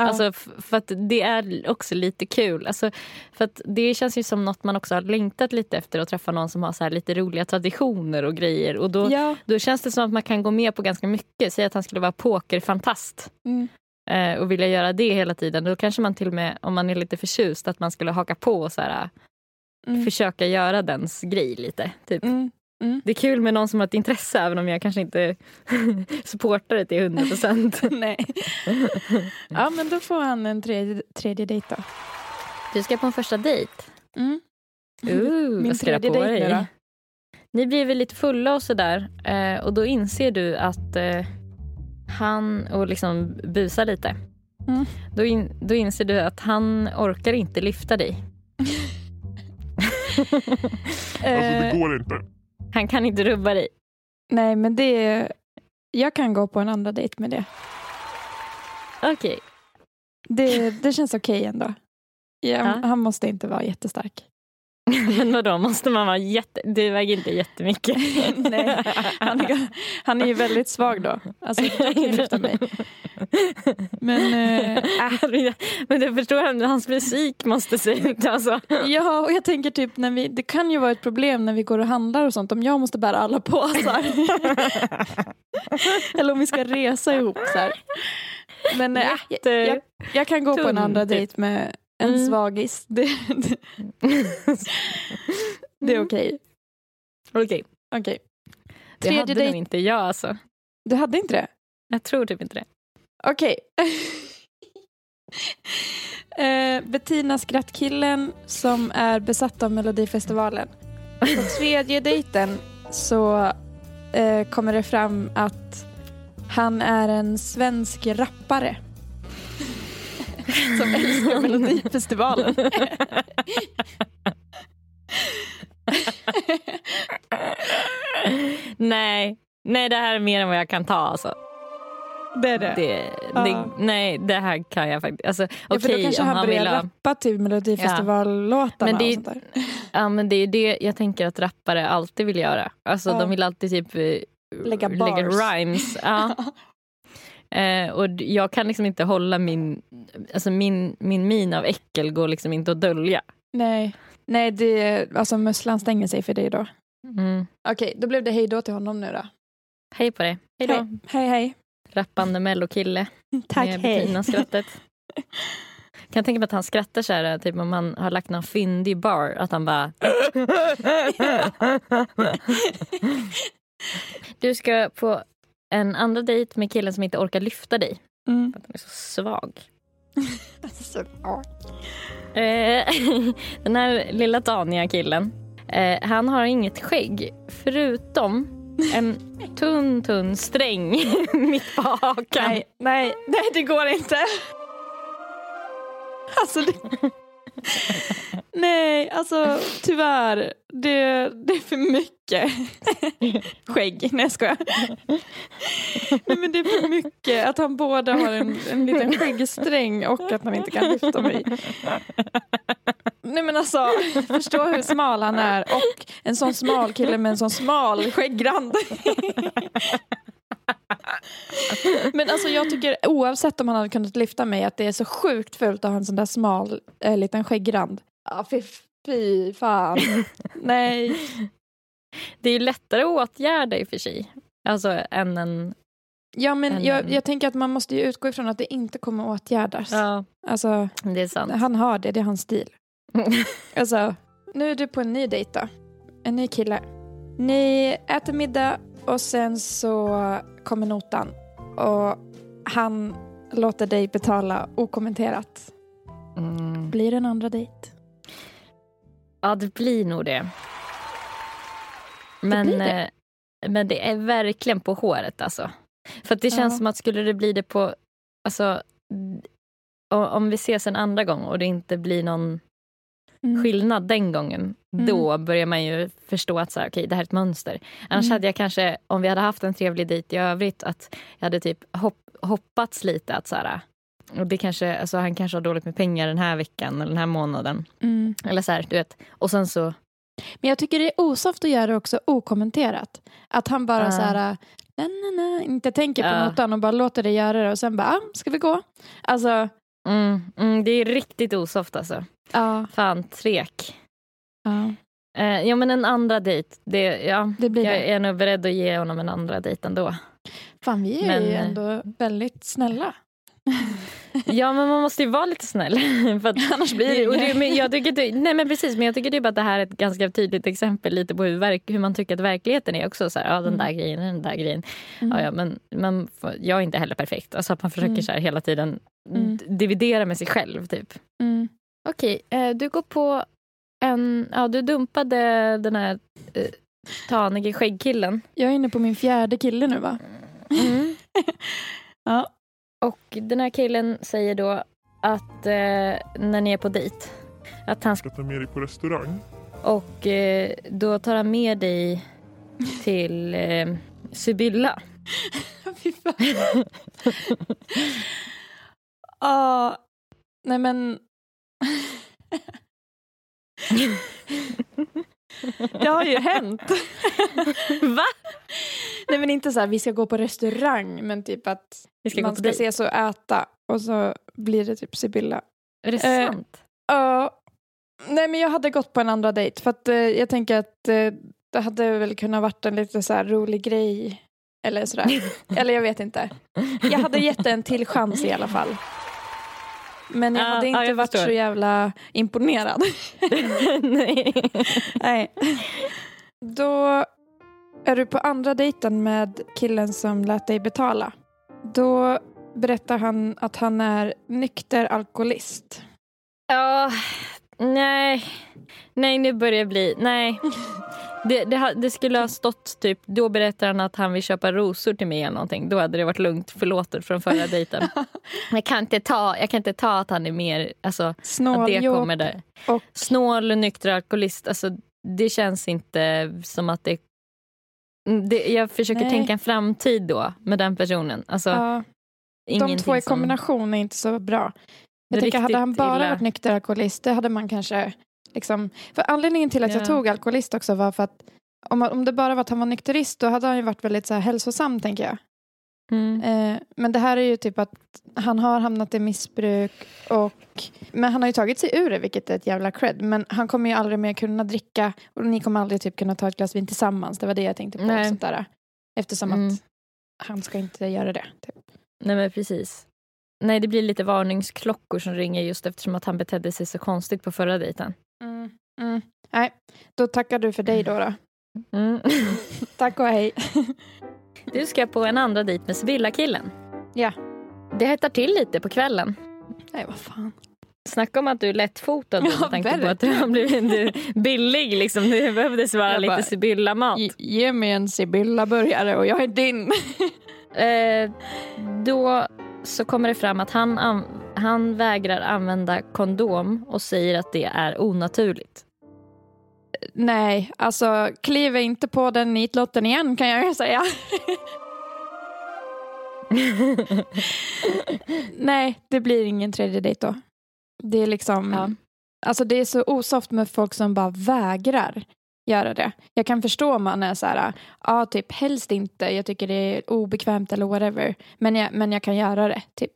Alltså, för att det är också lite kul. Alltså, för att det känns ju som något man också har längtat lite efter att träffa någon som har så här lite roliga traditioner och grejer. Och då, ja. då känns det som att man kan gå med på ganska mycket. Säg att han skulle vara pokerfantast Mm. eh, och vilja göra det hela tiden. Då kanske man till och med, om man är lite förtjust, att man skulle haka på och så här, Mm. försöka göra dens grej lite. Typ. Mm. Det är kul med någon som har ett intresse även om jag kanske inte <laughs> supportar det till 100 procent. <laughs> Nej. Ja, men då får han en tredje, tredje dejt då. Du ska på en första dejt. Mm. Uh, Min ska tredje dejt nu då? Ni blir väl lite fulla och sådär eh, och då inser du att eh, han, och liksom busar lite. Mm. Då, in, då inser du att han orkar inte lyfta dig. <laughs> Alltså det går inte. Han kan inte rubba dig. nej, men det... Jag kan gå på en andra dejt med det. Okej. Det, det känns okej ändå. Ja, Ja. Han måste inte vara jättestark. <laughs> Men vadå, måste man vara jätte... Du väger inte jättemycket. <laughs> Nej, han är, han är ju väldigt svag då. Alltså, kan lyfta mig. Men eh, <laughs> Men du förstår hur hans fysik måste se ut. Alltså. ja, och jag tänker typ när vi, det kan ju vara ett problem när vi går och handlar och sånt om jag måste bära alla påsar. Eller om vi ska resa ihop så här. Men eh, Jätte- jag, jag, jag kan gå på en andra typ. dejt med en Mm. svagis. <laughs> Det, det, <laughs> det är okej. Okej, Okej. det Tredje hade dejt. nog inte jag alltså. Du hade inte det? Jag tror typ inte det. Okej. <laughs> eh, Bettina skrattkillen som är besatt av Melodifestivalen. På tredje dejten så eh, kommer det fram att han är en svensk rappare. <laughs> som älskar Melodifestivalen. <laughs> nej. nej, det här är mer än vad jag kan ta. Alltså. det är det. Det, Ja. det, nej, det här kan jag faktiskt. Alltså, ja, för då kanske han, börjar ha, rappa till Melodifestivallåtarna Men det- och sånt där. ja, men det är det jag tänker att rappare alltid vill göra. Alltså, Ja. De vill alltid typ eh, Lägga lägga bars. rhymes. Ja. <laughs> Eh, och jag kan liksom inte hålla min, alltså min, min min av äckel går liksom inte att dölja. Nej, Nej det, alltså musslan stänger sig för dig då. Mm. Okej, då blev det hej då till honom nu då. Hej på dig. Hej då. Hej, hej. hej. Rappande mellokille <laughs> med Bettina-skrattet. <laughs> Kan tänka mig att han skrattar så här, typ om man har lagt någon fyndig bar, att han bara... <laughs> du ska på en andra dejt med killen som inte orkar lyfta dig. Mm. För att han är så svag. <laughs> Så. Eh, <laughs> Den här lilla taniga killen, eh, han har inget skägg förutom en <laughs> tunn, tunn sträng mitt på hakan. Nej, nej, nej, det går inte. Alltså, det... <laughs> Nej, alltså tyvärr. Det, det är för mycket <laughs> skägg. Nej, jag skojar. Nej, men det är för mycket att han både har en, en liten skäggsträng och att han inte kan lyfta mig. Nej men alltså, förstå hur smal han är och en sån smal kille med en sån smal skäggrand. Men alltså jag tycker oavsett om han hade kunnat lyfta mig att det är så sjukt fult att ha en sån där smal eh, liten skäggrand. Ja fy, fy fan. <laughs> Nej. Det är ju lättare att åtgärda i och för sig. Alltså än en... Ja men En- jag, jag tänker att man måste ju utgå ifrån att det inte kommer att åtgärdas. Ja, Alltså det är sant. han har det, det är hans stil. <laughs> Alltså, nu är du på en ny dejt då. En ny kille. Ni äter middag och sen så kommer notan. Och han låter dig betala okommenterat. Mm. Blir det en andra dejt? Ja, det blir nog det. Men, blir det. eh, men det är verkligen på håret alltså. För det känns Ja. som att skulle det bli det på... Alltså, om vi ses en andra gång och det inte blir någon Mm. skillnad den gången, Mm. då börjar man ju förstå att så här, okay, det här är ett mönster. Annars Mm. hade jag kanske, om vi hade haft en trevlig dejt i övrigt, att jag hade typ hopp, hoppats lite att så här, och det kanske, alltså, han kanske har dåligt med pengar den här veckan eller den här månaden. Mm. Eller så här, du vet. Och sen så Men jag tycker det är osoft att göra det också okommenterat. Att han bara Ja. så här, na, na, na, inte tänker på Ja. notan och bara låter det göra det och sen bara, ah, ska vi gå? Alltså, Mm, mm, det är riktigt osoft alltså. ja. Fan, trek. ja Eh, ja men en andra dejt, det, ja, det blir jag det. är nog beredd att ge honom en andra dejt ändå. Fan, vi är Men, ju eh, ändå väldigt snälla. Ja men man måste ju vara lite snäll. <laughs> För att, Annars blir det och inget. men jag tycker det, Nej men precis, men jag tycker typ att det här är ett ganska tydligt exempel lite på hur, verk, hur man tycker att verkligheten är också. Så här, ja den Mm. där grejen, den där grejen. Mm. Ja, ja, men man, jag är inte heller perfekt. Alltså att man försöker Mm. så här hela tiden Mm. dividera med sig själv typ. Mm. Okej, eh, du går på en... Ja, du dumpade den här eh, tanige skäggkillen. Jag är inne på min fjärde kille nu va? Mm. <laughs> Ja. Och den här killen säger då att eh, när ni är på dejt, att han ska... Ta med dig på restaurang. Och eh, då tar han med dig till eh, Sibylla. <laughs> Fy fan. Ja, nej men. <laughs> <laughs> Det har ju hänt. <laughs> Va? Nej men inte så här, vi ska gå på restaurang men typ att Vi ska man ska dejt. ses och äta och så blir det typ Sibylla. Är det Eh, sant? Ja. Nej men jag hade gått på en andra dejt för att eh, jag tänker att eh, det hade väl kunnat varit en lite så här rolig grej. Eller sådär. <laughs> Eller jag vet inte. Jag hade gett en till chans i alla fall. Men jag Ja, hade inte jag varit förstår. så jävla imponerad. <laughs> Nej. Nej. Då är du på andra dejten med killen som lät dig betala. Då berättar han att han är nykter alkoholist. Ja, nej. Nej, nu börjar det bli... Nej. Det, det, det skulle ha stått typ, då berättar han att han vill köpa rosor till mig eller någonting. Då hade det varit lugnt förlåtet från förra dejten. <laughs> Jag kan inte ta, jag kan inte ta att han är mer, alltså att det kommer där. och Snål och nykter alkoholist, alltså det känns inte som att det... Mm, det jag försöker Nej. tänka en framtid då med den personen. Alltså, ja, de två i som- kombination är inte så bra. Jag tänker, hade han bara illa. varit nykter alkoholist, det hade man kanske... Liksom, för anledningen till att jag Ja. tog alkoholist också var för att om, om det bara var att han var nykterist, då hade han ju varit väldigt så här hälsosam, tänker jag. Mm. Eh, men det här är ju typ att han har hamnat i missbruk och men han har ju tagit sig ur det vilket är ett jävla cred. Men han kommer ju aldrig mer kunna dricka och ni kommer aldrig typ kunna ta ett glas vin tillsammans. Det var det jag tänkte på. Nej. och Sånt där. Eftersom Mm. att han ska inte göra det. Typ. Nej men precis. Nej det blir lite varningsklockor som ringer just eftersom att han betedde sig så konstigt på förra dejten. Mm. Mm. Nej, då tackar du för dig då. då. Mm. <laughs> Tack och hej. <laughs> Du ska på en andra dejt med Sibylla-killen. Ja. Det hettar till lite på kvällen. Nej, vad fan. Snacka om att du är lättfotad Ja, med tanke på att du har blivit billig. Liksom. Det behövdes vara Jag lite bara- Sibylla-mat. Ge- Ge mig en Sibylla-burgare och jag är din. Eh, då så kommer det fram att han, an- han vägrar använda kondom och säger att det är onaturligt. Nej, alltså kliver inte på den nitlotten igen kan jag säga. <laughs> Nej, det blir ingen tredje dejt då. Det är liksom, Ja. alltså det är så osoft med folk som bara vägrar göra det. Jag kan förstå om man är så här, ja typ helst inte, jag tycker det är obekvämt eller whatever. Men jag, men jag kan göra det, typ.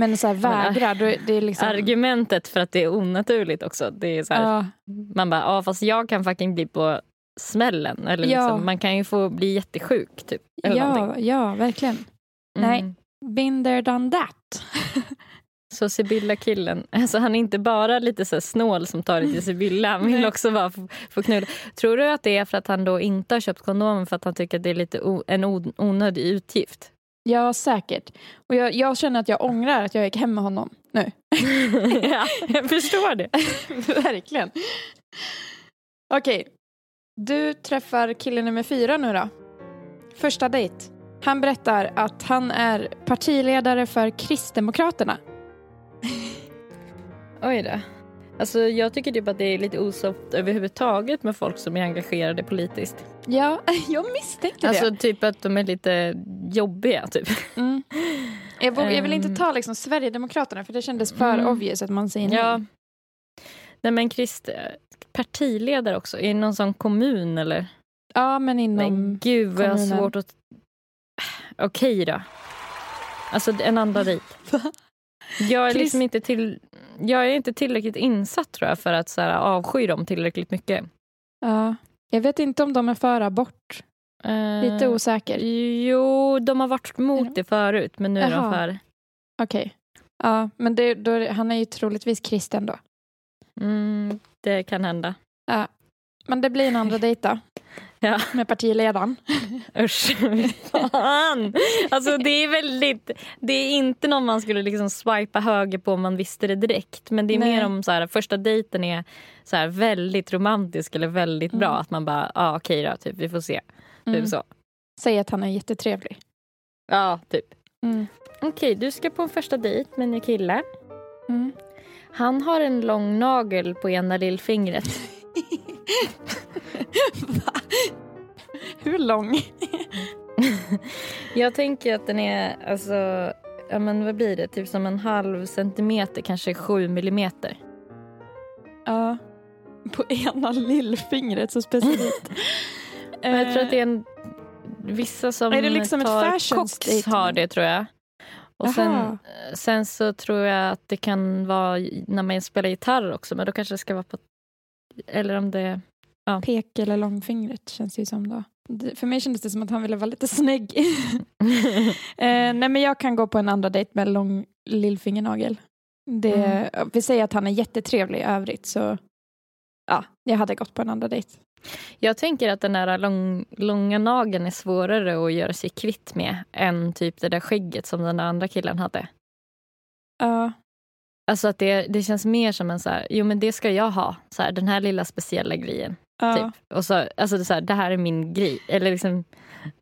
Men så här äh, vägrar, då, det är liksom... Argumentet för att det är onaturligt också. Det är så här, Ja, Man bara, ja fast jag kan fucking bli på smällen. Eller Ja. liksom, man kan ju få bli jättesjuk typ. Eller någonting. ja, ja, verkligen. Mm. nej. Been there, done that. <laughs> Så Sibylla-killen, <laughs> alltså han är inte bara lite så snål som tar det till Sibylla, han vill också bara få, få knulla. Tror du att det är för att han då inte har köpt kondomen för att han tycker att det är lite o, en onödig utgift? Ja, säkert. Och jag, jag känner att jag ångrar att jag gick hem med honom nu. <laughs> <laughs> ja, jag förstår det. Verkligen. Okej. Du träffar kille nummer fyra nu då. Första dejt. Han berättar att han är partiledare för Kristdemokraterna. <laughs> Oj då. Alltså, jag tycker typ att det är lite osoft överhuvudtaget med folk som är engagerade politiskt. Ja, <laughs> jag misstänkte Alltså det. typ att de är lite jobbiga. Typ. Mm. Jag, våg, jag vill inte Ehm. ta liksom Sverigedemokraterna för det kändes för Mm. obvious att man säger nej. Ja. Nej men Krist, partiledare också. Det någon sån kommun eller? ja, men inom... Men gud vad jag har svårt att... Okej då. Alltså en andra <laughs> dejt. Jag är liksom inte till... Jag är inte tillräckligt insatt tror jag för att så här, avsky dem tillräckligt mycket. Ja. Jag vet inte om de är för abort. Lite Eh, osäker. Jo, de har varit mot det förut men nu är de Jaha. för. Okej. Ja, men det, då, han är ju troligtvis kristen då. Mm, det kan hända. Men det blir en andra <laughs> dejt då. Ja. Med partiledaren. Usch, fan! Alltså det är väldigt, det är inte någon man skulle liksom swipa höger på om man visste det direkt. Men det är Nej. mer om så här, första dejten är så här, väldigt romantisk eller väldigt bra. Mm. Att man bara, ja ah, okej då, typ, vi får se. Mm. Typ så. Säg att han är jättetrevlig. Ja, typ. Mm. Okej, du ska på en första dejt med en ny kille. Mm. Han har en lång nagel på ena lillfingret. <laughs> Lång? Jag tänker att den är, alltså, ja men vad blir det? Typ som en halv centimeter, kanske sju millimeter. Ja. På ena lillfingret så specifikt. <laughs> Men jag tror att det är en, vissa som Är det liksom ett tar koks har det tror jag. Och sen, Jaha. sen så tror jag att det kan vara när man spelar gitarr också, men då kanske det ska vara på... Eller om det... Pek eller långfingret känns det ju som då. För mig kändes det som att han ville vara lite snygg. <laughs> eh, nej men jag kan gå på en andra dejt med lång lillfingernagel. Det, Mm. Vi säger att han är jättetrevlig i övrigt så ja, jag hade gått på en andra dejt. Jag tänker att den här lång, långa nageln är svårare att göra sig kvitt med än typ det där skägget som den där andra killen hade. Ja, Alltså att det, det känns mer som en så här, jo men det ska jag ha, så här, den här lilla speciella grejen. Ja. Typ. Och så, alltså det, är så här, det här är min grej. Eller liksom,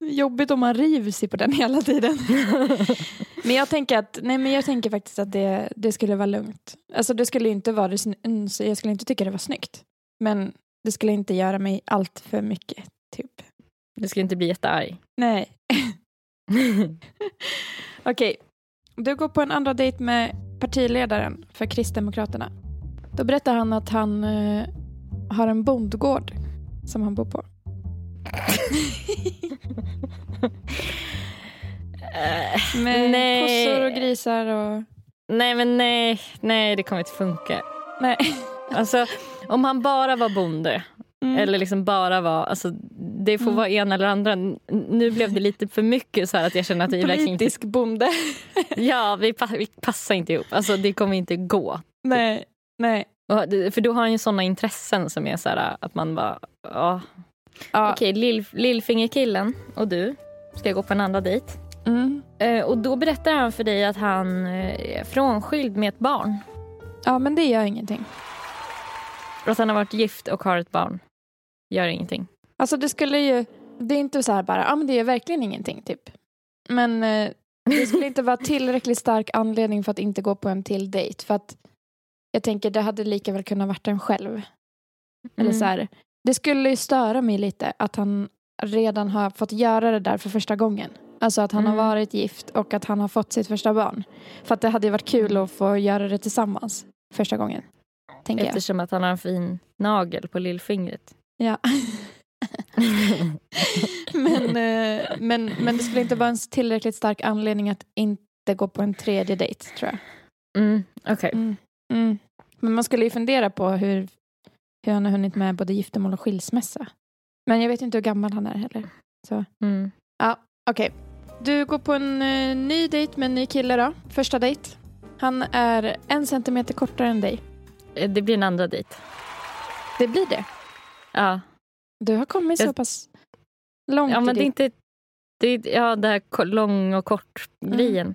Jobbigt om man river sig på den hela tiden. <laughs> men jag tänker att, nej men jag tänker faktiskt att det, det skulle vara lugnt. Alltså det skulle inte vara så jag skulle inte tycka det var snyggt. Men det skulle inte göra mig allt för mycket, typ. du ska inte bli jättearg. Nej. <laughs> Okej, du går på en andra dejt med partiledaren för Kristdemokraterna. Då berättar han att han eh, har en bondgård som han bor på. <laughs> Eh, Med nej. kossor och grisar och... Nej men nej, nej det kommer inte funka. Nej. Alltså om han bara var bonde Mm. eller liksom bara var, alltså det får Mm. vara ena eller andra. Nu blev det lite för mycket så här att jag känner att vi verkligen inte, Politisk bonde. ja vi, pa- vi passar inte ihop. Alltså det kommer inte gå. nej, nej. För då har han ju såna intressen som är så här att man bara, ja. Ja. Okej, lill, lillfingerkillen och du ska gå på en andra dejt. Mm. Eh, och då berättar han för dig att han eh, är frånskild med ett barn. ja, men det gör ingenting. Att han har varit gift och har ett barn. Gör ingenting. Alltså det skulle ju... Det är inte så här bara, ja men det är verkligen ingenting typ. Men eh, det skulle inte vara tillräckligt stark anledning för att inte gå på en till dejt. För att jag tänker det hade lika väl kunnat varit en själv. Eller Mm. så här, det skulle ju störa mig lite att han redan har fått göra det där för första gången. Alltså att han Mm. har varit gift och att han har fått sitt första barn. För att det hade ju varit kul att få göra det tillsammans första gången. Tänker jag. Eftersom att han har en fin nagel på lillfingret. Ja. <laughs> men, <laughs> eh, men, men det skulle inte vara en tillräckligt stark anledning att inte gå på en tredje dejt tror jag. Mm, Okej. Mm. Mm. Men man skulle ju fundera på hur, hur han har hunnit med både giftermål och skilsmässa. Men jag vet inte hur gammal han är heller. Mm. Okej, du går på en eh, ny dejt med en ny kille då. Första dejt. Han är en centimeter kortare än dig. Eh, Det blir en andra dejt. Det blir det. Ja, Du har kommit så Jag- pass långt ja men det är inte... Det är, ja, det här lång och kort Mm.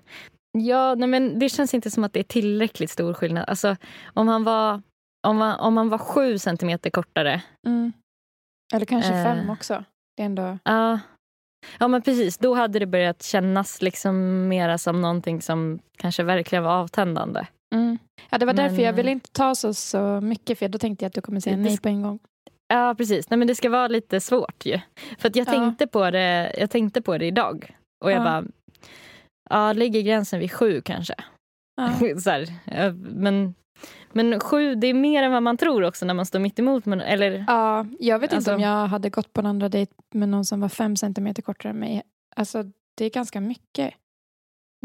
Ja, nej, men det känns inte som att det är tillräckligt stor skillnad. Alltså, om han var, om han, om han var sju centimeter kortare. Mm. Eller kanske Eh. fem också. Det är ändå... Ja, ja men precis. Då hade det börjat kännas liksom mera som någonting som kanske verkligen var avtändande. Mm. Ja, det var Men, därför jag ville inte ta så, så mycket för då tänkte jag att du kommer säga nej på en gång. Ja, precis. Nej, men det ska vara lite svårt ju. För jag, Ja. tänkte på det, jag tänkte på det idag. Och jag Ja. bara, ja, ligger gränsen vid sju kanske? Ja. <laughs> Så här, men, men sju, det är mer än vad man tror också när man står mitt emot. Men, eller, ja, jag vet Alltså- inte om jag hade gått på en andra dejt med någon som var fem centimeter kortare än mig. Alltså, det är ganska mycket.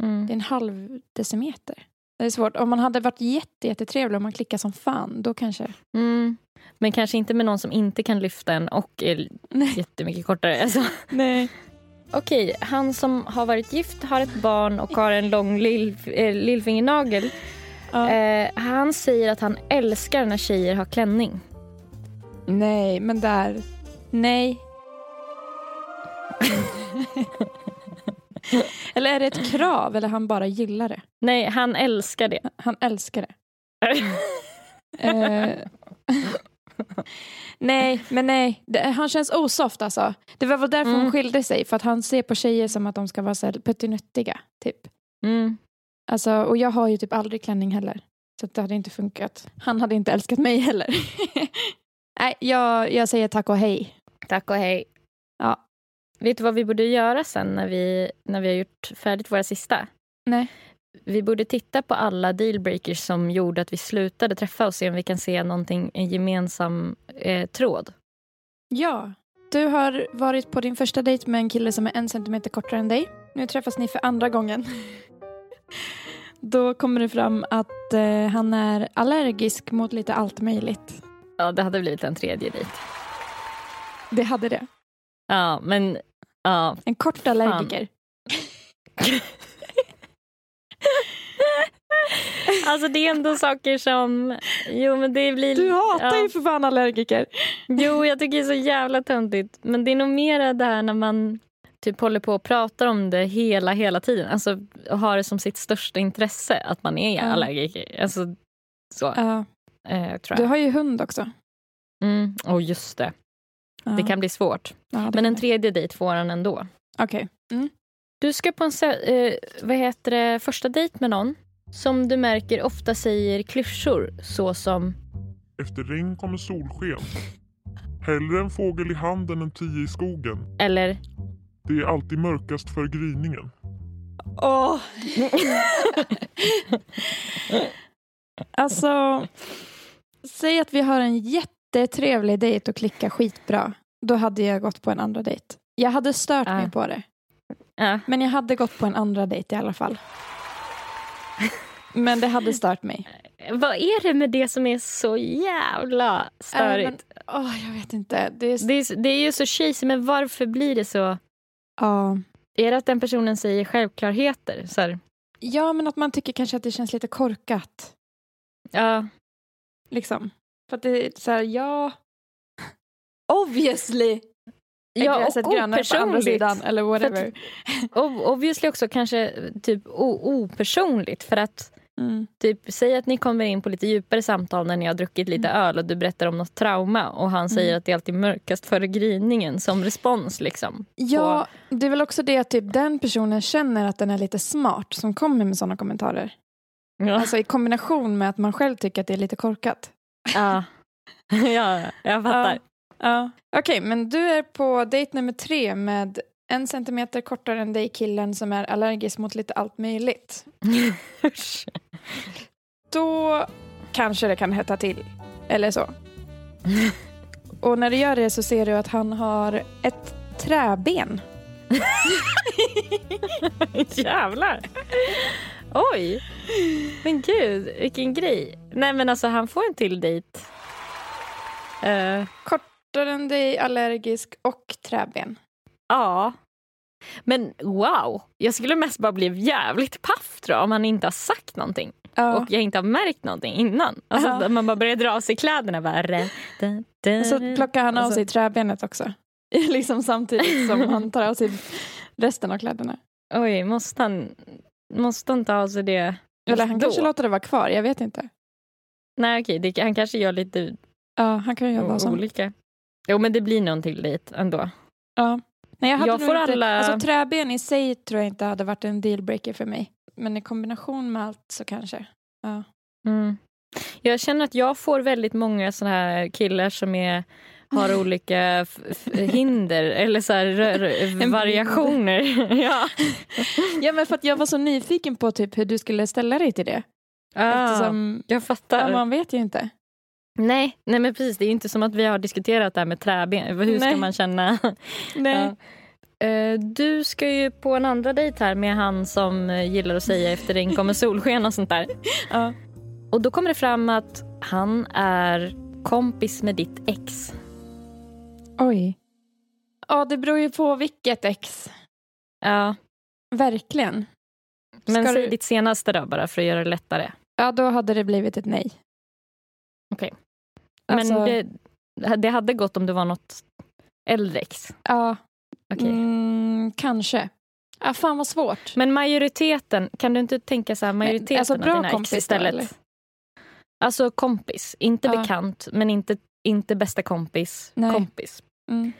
mm. Det är en halv decimeter. Det är svårt. Om man hade varit jätte, jättetrevlig och man klickar som fan, då kanske... Mm. Men kanske inte med någon som inte kan lyfta en och är <laughs> Nej. jättemycket kortare. Alltså. Nej. Okej, han som har varit gift, har ett barn och har en lång lill, eh, lillfingernagel. Ja. Eh, han säger att han älskar när tjejer har klänning. Nej, men där... Nej. <laughs> eller är det ett krav eller han bara gillar det? Nej, han älskar det. Han älskar det. <laughs> Eh, nej, men nej. Det, han känns osoft alltså. Det var väl därför Mm. hon skilde sig. För att han ser på tjejer som att de ska vara så puttinuttiga. Typ. Mm. Alltså, och jag har ju typ aldrig klänning heller. Så det hade inte funkat. Han hade inte älskat mig heller. <laughs> nej, jag, jag säger tack och hej. Tack och hej. Ja. Vet du vad vi borde göra sen när vi, när vi har gjort färdigt våra sista? Nej. Vi borde titta på alla dealbreakers som gjorde att vi slutade träffa och se om vi kan se någonting, en gemensam eh, tråd. Ja. Du har varit på din första dejt med en kille som är en centimeter kortare än dig. Nu träffas ni för andra gången. <laughs> Då kommer det fram att eh, han är allergisk mot lite allt möjligt. Ja, det hade blivit en tredje dejt. Det hade det. Ja, men ja. En kort allergiker. <laughs> Alltså det är ändå saker som... Jo, men det blir... Du hatar ja. ju för fan allergiker. Jo, jag tycker det är så jävla töntigt. Men det är nog mer det här när man typ håller på och pratar om det hela, hela tiden. Alltså och har det som sitt största intresse att man är Ja. allergiker. Alltså så, Ja. eh, tror Du jag. har ju hund också. Mm. Oh, just det. Ja. Det kan bli svårt. Ja, det Men en tredje dejt får han ändå. Okej. Mm. Du ska på en eh, vad heter det, första dejt med någon som du märker ofta säger klyschor såsom Efter regn kommer solsken. Hellre en fågel i handen än tio i skogen. eller Det är alltid mörkast för gryningen. Åh! alltså, säg att vi har en jättetrevlig dejt och klickar skitbra. Då hade jag gått på en andra dejt. Jag hade stört Ja. mig på det. Ja. Men jag hade gått på en andra dejt i alla fall. Men det hade stört mig. Vad är det med det som är så jävla störigt? Äh, men, åh, jag vet inte. Det är, det, är, det är ju så cheesy, men varför blir det så? ja. Är det att den personen säger självklarheter? Så här, ja, men att man tycker kanske att det känns lite korkat. ja, Liksom. För att det är så här, ja... <laughs> Obviously! Ja, och på opersonligt. whatever. Och obviously också kanske typ opersonligt. För att Mm. typ, säg att ni kommer in på lite djupare samtal när ni har druckit lite öl och du berättar om något trauma och han säger Mm. att det är alltid mörkast före gryningen som respons. Liksom. Ja, det är väl också det att typ den personen känner att den är lite smart som kommer med sådana kommentarer. Ja. Alltså i kombination med att man själv tycker att det är lite korkat. ja. <laughs> ja, jag fattar. Ja. Okej, men du är på dejt nummer tre med en centimeter kortare än dig killen som är allergisk mot lite allt möjligt. <laughs> Då kanske det kan hetta till. Eller så. <laughs> Och när du gör det så ser du att han har ett träben. <laughs> Jävlar. Oj. Men gud, vilken grej. Nej men alltså han får en till dejt. Eh, Kortare än dig, allergisk och träben. ja. Men wow. Jag skulle mest bara bli jävligt paff tror jag om han inte har sagt någonting. Ja. Och jag inte har märkt någonting innan. Alltså Ja. man bara börjar dra av sig kläderna. Bara, da, da, da. Och så plockar han av Alltså- sig träbenet också. <laughs> liksom samtidigt som han tar av sig resten av kläderna. Oj, måste han, måste han ta av sig det Eller han då? kanske låter det vara kvar, jag vet inte. Nej okej, det, han kanske gör lite Ja, han kan göra olika. Jo men det blir någon till dejt ändå. Ja. Nej, jag hade Jag får inte, alla- alltså, träben i sig tror jag inte hade varit en dealbreaker för mig. Men i kombination med allt så kanske. Ja. Mm. Jag känner att jag får väldigt många såna här killar som är, har <laughs> olika hinder eller så här, <laughs> variationer. <laughs> ja. ja, men för att jag var så nyfiken på typ hur du skulle ställa dig till det. ah, Eftersom jag fattar. ja, man vet ju inte. Nej, nej men precis, det är inte som att vi har diskuterat det här med träben. Hur ska Nej. man känna? <laughs> Nej. Ja. Eh, Du ska ju på en andra dejt här med han som eh, gillar att säga efter regn kommer solsken och sånt där. <laughs> Ja. Och då kommer det fram att han är kompis med ditt ex. Oj. Ja, det beror ju på vilket ex. Ja, Verkligen. men Ska säg du- ditt senaste då bara för att göra det lättare. Ja, då hade det blivit ett nej. Okej. Alltså, Men det, det hade gått om det var något äldre ex. Ja, Okej. mm, kanske. Ja, fan vad svårt. Men majoriteten, kan du inte tänka så här, majoriteten alltså bra av dina kompis ex då, istället? eller? alltså kompis, inte Ja. bekant men inte, inte bästa kompis, Nej. kompis. Mm.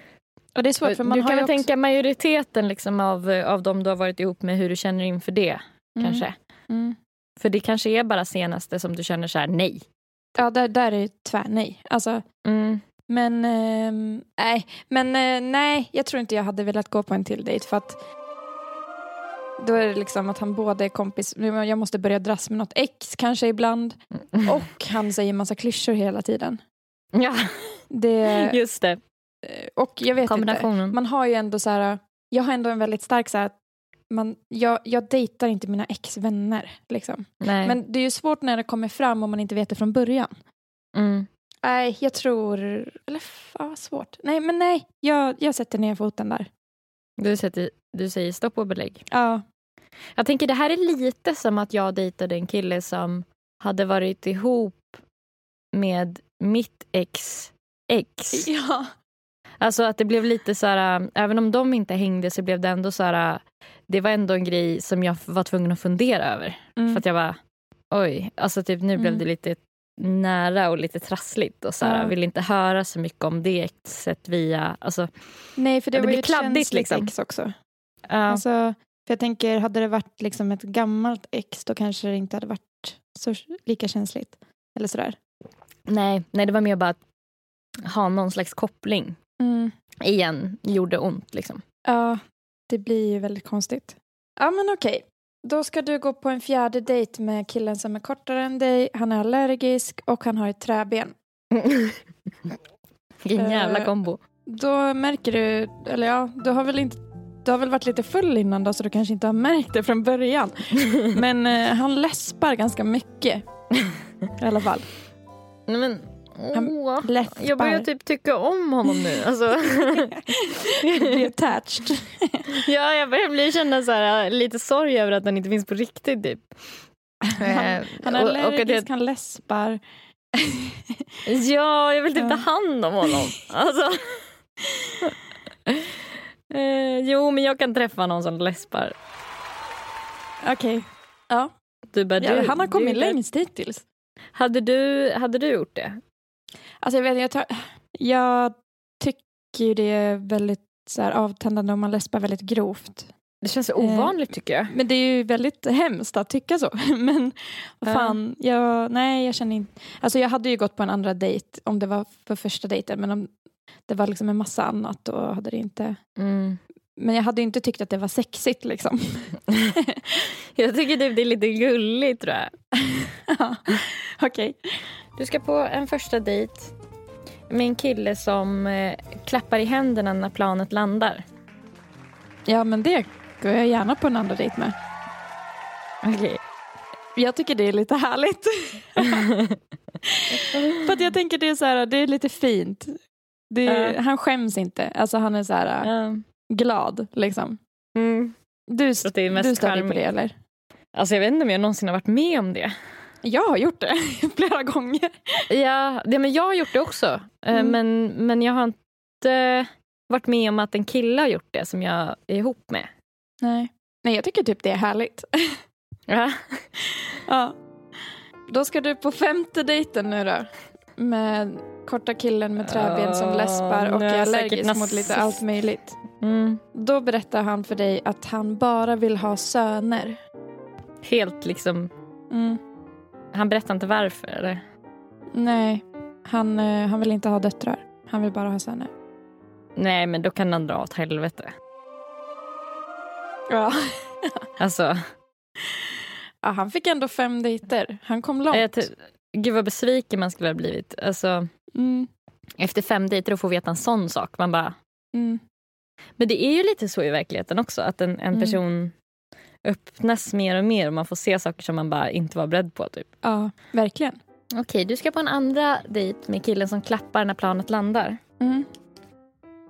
Och det är svårt för man du har kan väl också... tänka majoriteten liksom av, av dem du har varit ihop med, hur du känner inför det. Mm, kanske. Mm. För det kanske är bara senaste som du känner så här, nej. Ja, där, där är det tvärnej. Alltså, Mm. men ehm, nej, men eh, nej, jag tror inte jag hade velat gå på en till dejt för att då är det liksom att han både är kompis, jag måste börja dras med något ex kanske ibland och han säger massa klyschor hela tiden. <laughs> Ja, Det, just det. och jag vet inte, man har ju ändå så här, jag har ändå en väldigt stark så här, man, jag, jag dejtar inte mina ex-vänner. Liksom. nej. Men det är ju svårt när det kommer fram om man inte vet det från början. Mm. Nej, jag tror... Eller fan svårt. Nej, men nej. Jag, jag sätter ner foten där. Du, sätter, du säger stopp och belägg. Ja. Jag tänker det här är lite som att jag dejtade en kille som hade varit ihop med mitt ex ex. Ja. Alltså att det blev lite så här, även om de inte hängde så blev det ändå så här, det var ändå en grej som jag var tvungen att fundera över. Mm. För att jag bara, oj, alltså typ nu blev Mm. det lite nära och lite trassligt och så här, Ja. vill inte höra så mycket om det exet via, alltså, Nej, för det, det var ju blir ett känsligt liksom. ex också. ja. Alltså, för jag tänker, hade det varit liksom ett gammalt ex då kanske det inte hade varit så lika känsligt. Eller sådär. nej, nej, det var mer bara att ha någon slags koppling Mm. igen gjorde ont liksom. Ja, det blir ju väldigt konstigt. Ja, men okej. Då ska du gå på en fjärde dejt med killen som är kortare än dig. Han är allergisk och han har ett träben. <laughs> Vilken jävla Eh, kombo. Då märker du, eller ja, du har väl inte du har väl varit lite full innan då så du kanske inte har märkt det från början. <laughs> Men eh, han läspar ganska mycket. I alla fall. Nej, men, åh, läspar. jag börjar typ tycka om honom nu. Alltså, <laughs> Bli attached. <laughs> ja, jag börjar bli känna så här, lite sorg över att han inte finns på riktigt. Typ. Han, Eh, han är och- och allergisk, jag- han läspar. <laughs> Ja, jag vill typ ta hand om honom. Alltså. eh, jo, men jag kan träffa någon som läspar. Okej. Ja. Du bara, ja, du, han har kommit du, längst hittills. Hade du, hade du gjort det? Alltså jag, vet, jag, tar, jag tycker ju det är väldigt så här, avtändande om man läspar väldigt grovt. Det känns så ovanligt tycker jag. Men det är ju väldigt hemskt att tycka så. <laughs> Men vad fan, jag, nej jag känner inte... Alltså jag hade ju gått på en andra dejt om det var för första dejten. Men om det var liksom en massa annat då hade det inte... Mm. Men jag hade inte tyckt att det var sexigt liksom. <laughs> Jag tycker typ det är lite gulligt tror jag. <laughs> Ja, Okej. Du ska på en första dejt med en kille som eh, klappar i händerna när planet landar. Ja men det går jag gärna på en andra dejt med. Okej. Jag tycker det är lite härligt. <laughs> För att jag tänker det är så här, det är lite fint. Det Ja. Han skäms inte. Alltså han är så här Ja. Glad liksom. Mm. Du, Så att det är mest du stör dig på det eller? Alltså jag vet inte om jag någonsin har varit med om det. Jag har gjort det <laughs> flera gånger. Ja, det, men jag har gjort det också. Eh, Mm. Men, men jag har inte varit med om att en kille har gjort det som jag är ihop med. Nej. Nej, jag tycker typ det är härligt. Ja. <laughs> ja. Då ska du på femte dejten nu då. Med korta killen med träben som Ja, läspar och är allergisk mot lite allt möjligt. Mm. Då berättar han för dig att han bara vill ha söner. Helt liksom... Mm. Han berättar inte varför. Eller? Nej, han, eh, han vill inte ha döttrar. Han vill bara ha söner. Nej, men då kan han dra åt helvete. Ja. Alltså, ja, han fick ändå fem dejter. Han kom långt. Gud vad besviken man skulle ha blivit. Alltså, Mm, efter fem dejter att få veta en sån sak. Man bara... mm. Men det är ju lite så i verkligheten också. Att en, en Mm. person öppnas mer och mer och man får se saker som man bara inte var beredd på. Typ. Ja, verkligen. Okej, du ska på en andra dejt med killen som klappar när planet landar. Mm.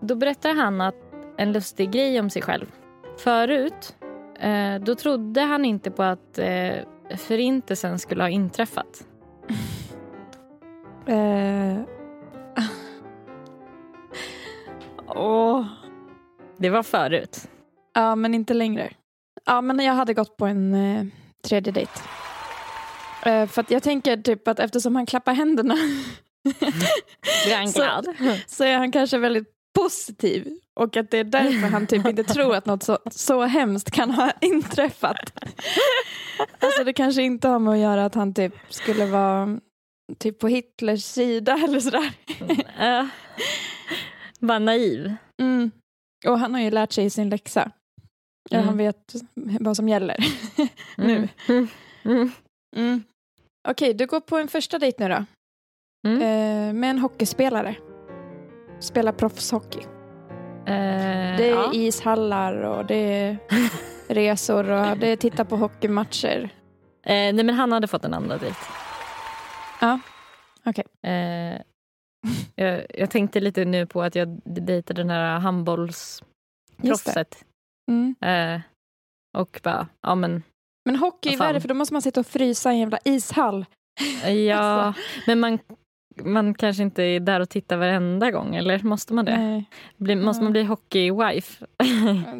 Då berättar han att en lustig grej om sig själv. Förut, eh, då trodde han inte på att eh, förintelsen skulle ha inträffat. Eh. <laughs> Åh. Det var förut. Ja, men inte längre. Ja, men jag hade gått på en eh, tredje dejt. Eh, för jag tänker typ att eftersom han klappar händerna <laughs> Så- så är han kanske väldigt positiv. Och att det är därför han typ inte tror att något så, så hemskt kan ha <laughs> inträffat. Alltså det kanske inte har med att göra att han typ skulle vara typ på Hitlers sida <laughs> eller sådär. uh, var naiv. Mm. Och han har ju lärt sig sin läxa. Ja, Mm. Han vet vad som gäller <laughs> nu. Mm. Mm. Mm. Okej, du går på en första dejt nu då. Mm. Eh, med en hockeyspelare. Spelar proffshockey. Eh, Det är ja. ishallar och det är <laughs> resor och det är titta på hockeymatcher. Eh, nej, men han hade fått en andra dejt. Ja, okej. Eh, jag, jag tänkte lite nu på att jag dejtade den här det. handbollsproffset. Mm. Eh, och bara, ja men, Men hockey är Vad fan. värre för då måste man sitta och frysa i en jävla ishall. ja, <laughs> Alltså. men man, man kanske inte är där och tittar varenda gång, eller måste man det? Blir, måste man bli hockey-wife?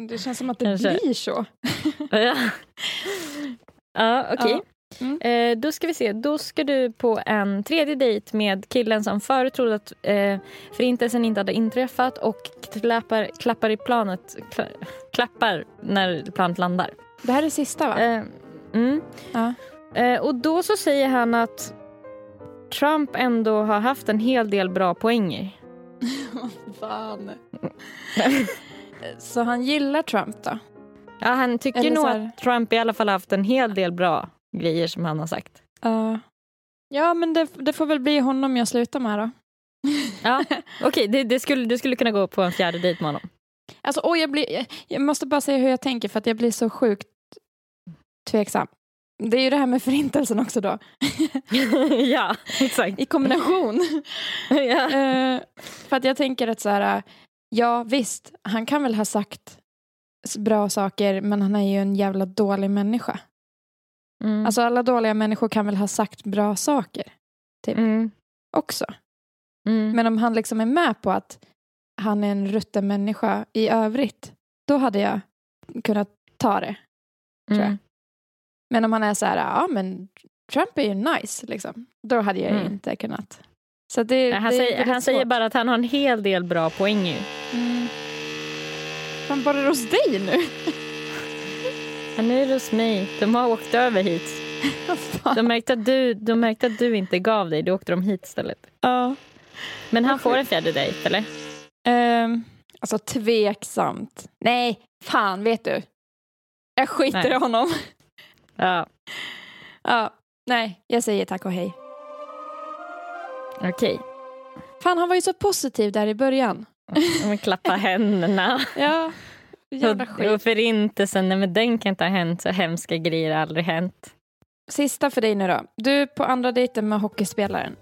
det känns som att det Kanske. blir så. ja, <laughs> ja okej. Ja. Mm. Eh, då ska vi se, då ska du på en tredje dejt med killen som förut trodde att eh, förintelsen inte hade inträffat och klappar, klappar i planet, kla, klappar när planet landar. Det här är sista va? Eh, mm. Ja. eh, och då så säger han att Trump ändå har haft en hel del bra poänger. <laughs> Fan. så han gillar Trump då? Ja, han tycker Eller nog här- att Trump i alla fall haft en hel del bra grejer som han har sagt. Ja. Ja, men det, det får väl bli honom jag slutar med då. Ja, <laughs> Okej, det, det skulle, du skulle kunna gå på en fjärde dejt med honom. Alltså, oj, jag, blir, jag måste bara säga hur jag tänker för att jag blir så sjukt tveksam. Det är ju det här med förintelsen också då. <laughs> ja, exakt. I kombination. <laughs> ja. Eh, för att jag tänker att så här, ja visst, han kan väl ha sagt bra saker men han är ju en jävla dålig människa. Mm. Alltså alla dåliga människor kan väl ha sagt bra saker mm. också. Mm. Men om han liksom är med på att han är en rutten människa i övrigt, då hade jag kunnat ta det. tror jag. Mm. Men om han är så här, ja men Trump är ju nice, liksom. då hade jag Mm. inte kunnat. Så det, Han, det säger, han säger bara att han har en hel del bra poäng ju. Mm. Han bara är hos dig nu? <laughs> Han är hos mig. De har åkt över hit. <laughs> De märkte, att du, de märkte att du inte gav dig. Då åkte de hit istället. Ja. Men han får en fjärde dejt, eller? Ehm, alltså tveksamt. Nej, fan vet du. Jag skiter Nej. i honom. <laughs> Ja, Ja, nej, jag säger tack och hej. okej. Fan, han var ju så positiv där i början. Okay. Klappa händerna. <laughs> Ja, jävla Och, skit. och förintelsen, nej men den kan inte ha hänt. Så hemska grejer har aldrig hänt. Sista för dig nu då. Du på andra dejten med hockeyspelaren.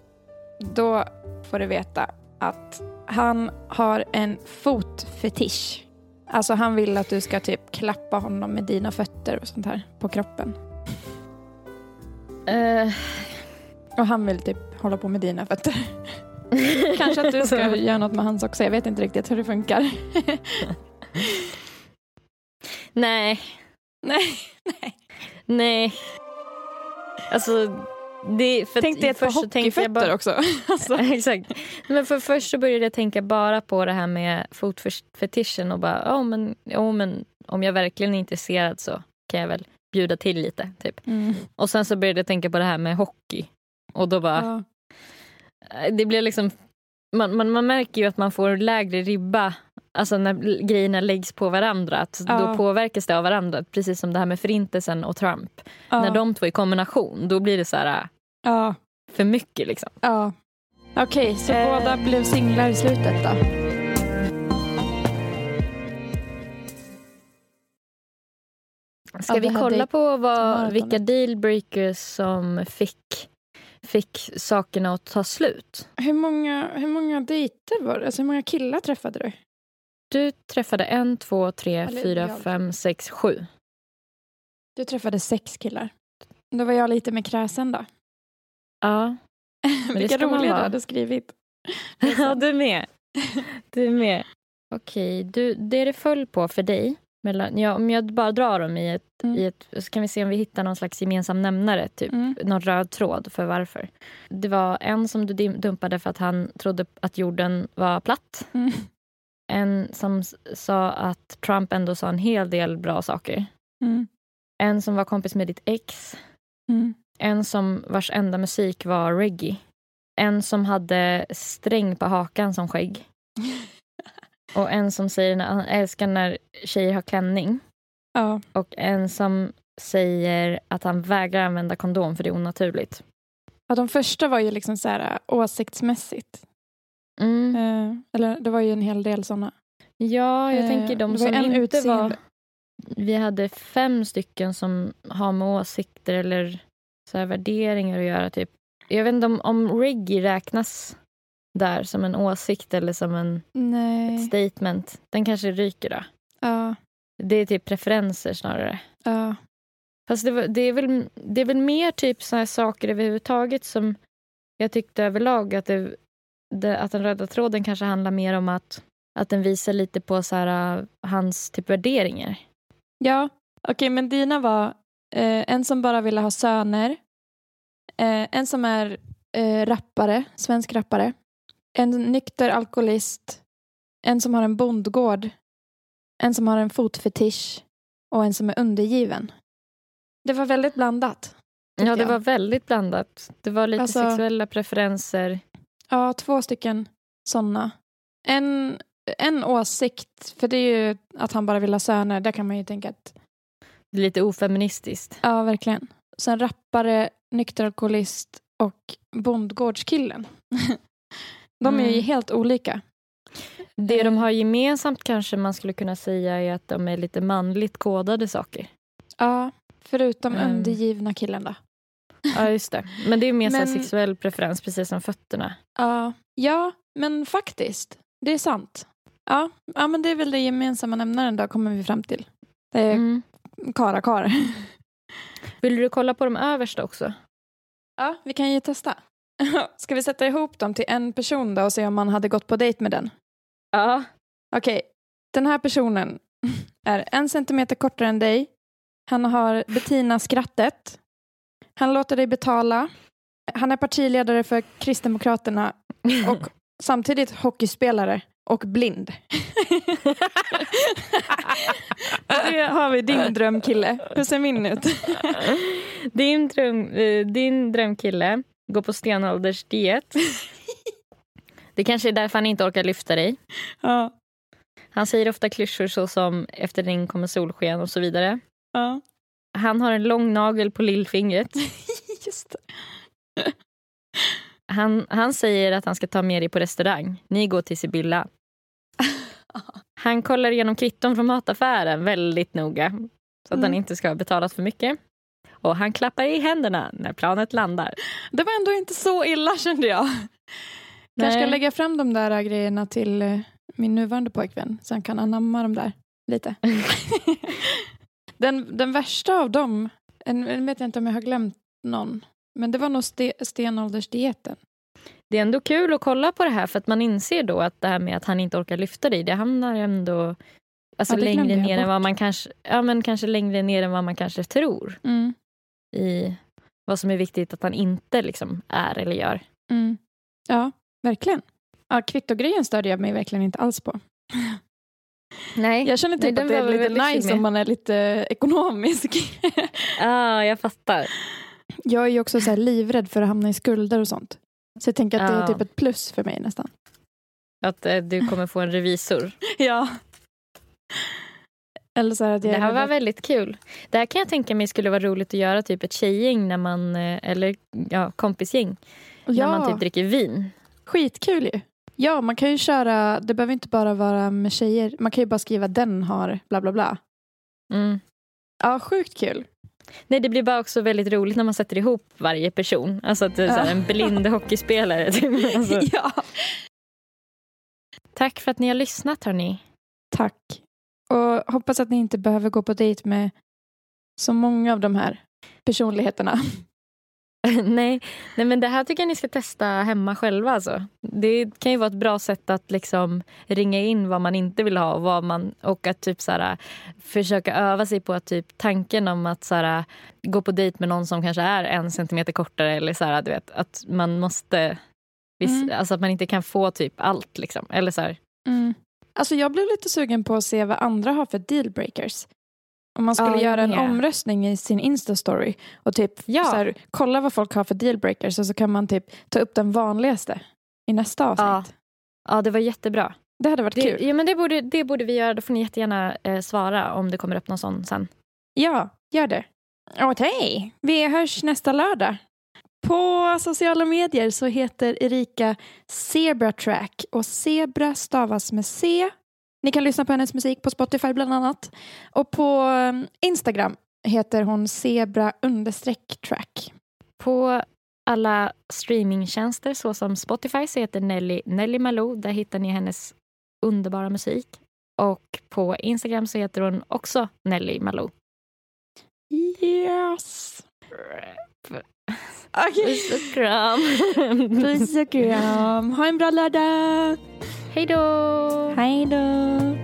Då får du veta att han har en fotfetisch. Alltså han vill att du ska typ klappa honom med dina fötter och sånt här på kroppen. Eh, Och han vill typ hålla på med dina fötter. <laughs> Kanske att du ska göra något med hans också. Jag vet inte riktigt hur det funkar. <laughs> nej, nej, <laughs> nej. nej. Alltså, det, för Tänk dig ett par hockeyfötter bara- också. <laughs> Alltså. Exakt. Men för först så började jag tänka bara på det här med fotfetischen och bara, ja men, ja, men om jag verkligen är intresserad så kan jag väl bjuda till lite. Typ. Mm. Och sen så började jag tänka på det här med hockey. Och då bara, Ja. det blir liksom, man, man, man märker ju att man får lägre ribba Alltså när grejerna läggs på varandra, att Ja. då påverkas det av varandra. Precis som det här med förintelsen och Trump. Ja. När de två i kombination, då blir det så här äh, ja. för mycket. Liksom. ja. Okej, så Eh. båda blev singlar i slutet då? Ska vi kolla på vad, vilka dealbreakers som fick, fick sakerna att ta slut? Hur många, hur många dejter var det? Alltså hur många killar träffade du? Du träffade en, två, tre, Eller fyra, jag. fem, sex, sju. Du träffade sex killar. Då var jag lite mer kräsen då. Ja, <laughs> Vilka roliga du hade skrivit. <laughs> ja du är med. <laughs> Du är med. Okej, du, det det föll på för dig, mellan, ja, om jag bara drar dem i ett, Mm. i ett, så kan vi se om vi hittar någon slags gemensam nämnare, typ Mm. någon röd tråd för varför. Det var en som du dumpade för att han trodde att jorden var platt. Mm. En som sa att Trump ändå sa en hel del bra saker. Mm. En som var kompis med ditt ex. Mm. En som vars enda musik var reggae. En som hade sträng på hakan som skägg. <laughs> Och en som säger att han älskar när tjejer har klänning. Ja. Och en som säger att han vägrar använda kondom för det är onaturligt. ja, de första var ju liksom så här äh, åsiktsmässigt. Mm. Eh, eller det var ju en hel del sådana. Ja, jag Eh, tänker de som en inte utseende. var... Vi hade fem stycken som har med åsikter eller så här värderingar att göra. Typ. Jag vet inte om, om reggae räknas där som en åsikt eller som en Nej. statement. Den kanske ryker då. Ja. Det är typ preferenser snarare. Ja. Fast det, det, är, väl, det är väl mer typ så här saker överhuvudtaget som jag tyckte överlag att, det, det, att den röda tråden kanske handlar mer om att, att den visar lite på så här, uh, hans typ värderingar. Ja, okej, men dina var eh, en som bara ville ha söner, eh, en som är eh, rappare, svensk rappare, en nykter alkoholist, en som har en bondgård, en som har en fotfetisch och en som är undergiven. Det var väldigt blandat. Ja, det jag. var väldigt blandat. Det var lite Alltså- sexuella preferenser. Ja, två stycken sådana. En, en åsikt, för det är ju att han bara vill ha söner, där kan man ju tänka att Lite ofeministiskt. Ja, verkligen. Sen rappare, nykter alkoholist och bondgårdskillen. <laughs> De är ju Mm. helt olika. Det de har gemensamt kanske man skulle kunna säga är att de är lite manligt kodade saker. Ja, förutom Mm. undergivna killen då. Ja, just det. Men det är mer Men- sexuell preferens, precis som fötterna. Ja, ja, men faktiskt. Det är sant. Ja, ja, men det är väl det gemensamma nämnaren då, kommer vi fram till. Det är Mm. kara kar. <laughs> Vill du kolla på de översta också? Ja, vi kan ju testa. <laughs> Ska vi sätta ihop dem till en person då och se om man hade gått på dejt med den? Ja. Okej, den här personen <laughs> är en centimeter kortare än dig. Han har Bettina-skrattet. Han låter dig betala. Han är partiledare för Kristdemokraterna <laughs> och samtidigt hockeyspelare och blind. <laughs> Det har vi din drömkille. Hur ser min ut? <laughs> din, dröm, eh, din drömkille går på stenåldersdiet. Det kanske är därför han inte orkar lyfta dig. Ja, Han säger ofta klyschor såsom efter regn kommer solsken och så vidare. ja. Han har en lång nagel på lillfingret. <laughs> Just. Han, han säger att han ska ta med dig på restaurang. Ni går till Sibylla. <laughs> Han kollar igenom kvitton från mataffären väldigt noga så att han Mm. inte ska ha betalat för mycket. Och han klappar i händerna när planet landar. Det var ändå inte så illa kände jag. Kanske ska Nej. lägga fram de där grejerna till eh, min nuvarande pojkvän så han kan anamma dem där lite. <laughs> den, den värsta av dem, en vet jag inte om jag har glömt någon, men det var nog ste, stenåldersdieten. Det är ändå kul att kolla på det här för att man inser då att det här med att han inte orkar lyfta dig, det hamnar ändå alltså Ja, längre ner än vad man kanske, ja men kanske längre ner än vad man kanske tror Mm. i vad som är viktigt att han inte liksom är eller gör. Mm. Ja, verkligen. Ja, kvittogrejen störde jag mig verkligen inte alls på. <laughs> Nej, Jag känner Nej, typ den att det är lite väldigt nice om man är lite ekonomisk. <laughs> ah, jag fattar. jag är ju också så här livrädd för att hamna i skulder och sånt. Så jag tänker att det är Ja. typ ett plus för mig nästan. Att eh, du kommer få en revisor. <laughs> Ja. Eller så här att jag Det är här var att- väldigt kul. Det här kan jag tänka mig skulle vara roligt att göra typ ett tjejgäng när man, eh, eller ja, kompisgäng. ja, När man typ dricker vin. skitkul ju. Ja, man kan ju köra, det behöver inte bara vara med tjejer. Man kan ju bara skriva den har bla bla bla. Mm. Ja, sjukt kul. Nej, det blir bara också väldigt roligt när man sätter ihop varje person. Alltså att det är Ja. en blind hockeyspelare. Typ. Alltså, <laughs> ja. tack för att ni har lyssnat hörni. Tack. Och hoppas att ni inte behöver gå på dejt med så många av de här personligheterna. <laughs> nej, nej, men det här tycker jag ni ska testa hemma själva. Alltså. Det kan ju vara ett bra sätt att liksom ringa in vad man inte vill ha och, vad man, och att typ så här, försöka öva sig på att typ tanken om att så här, gå på dejt med någon som kanske är en centimeter kortare eller så här, du vet, att man måste viss, Mm. alltså att man inte kan få typ allt. Liksom. Eller så Mm. Alltså jag blev lite sugen på att se vad andra har för dealbreakers. Om man skulle jag göra en med. omröstning i sin Insta-story och typ Ja. så här, kolla vad folk har för dealbreakers och så kan man typ ta upp den vanligaste i nästa avsnitt. Ja. ja, det var jättebra. Det hade varit Det, kul. ja, men det, borde, det borde vi göra. Då får ni jättegärna eh, svara om det kommer upp någon sån sen. Ja, gör det. Okej, vi hörs nästa lördag. På sociala medier så heter Erika Zebra Track och Zebra stavas med C. Ni kan lyssna på hennes musik på Spotify bland annat. Och på um, Instagram heter hon Zebra track. På alla streamingtjänster såsom Spotify så heter Nelly Nelly Malou. Där hittar ni hennes underbara musik. Och på Instagram så heter hon också Nelly Malou. Yes! Okej. Puss och kram. Puss och kram. Ha en bra lördag. Hej då! Hej då.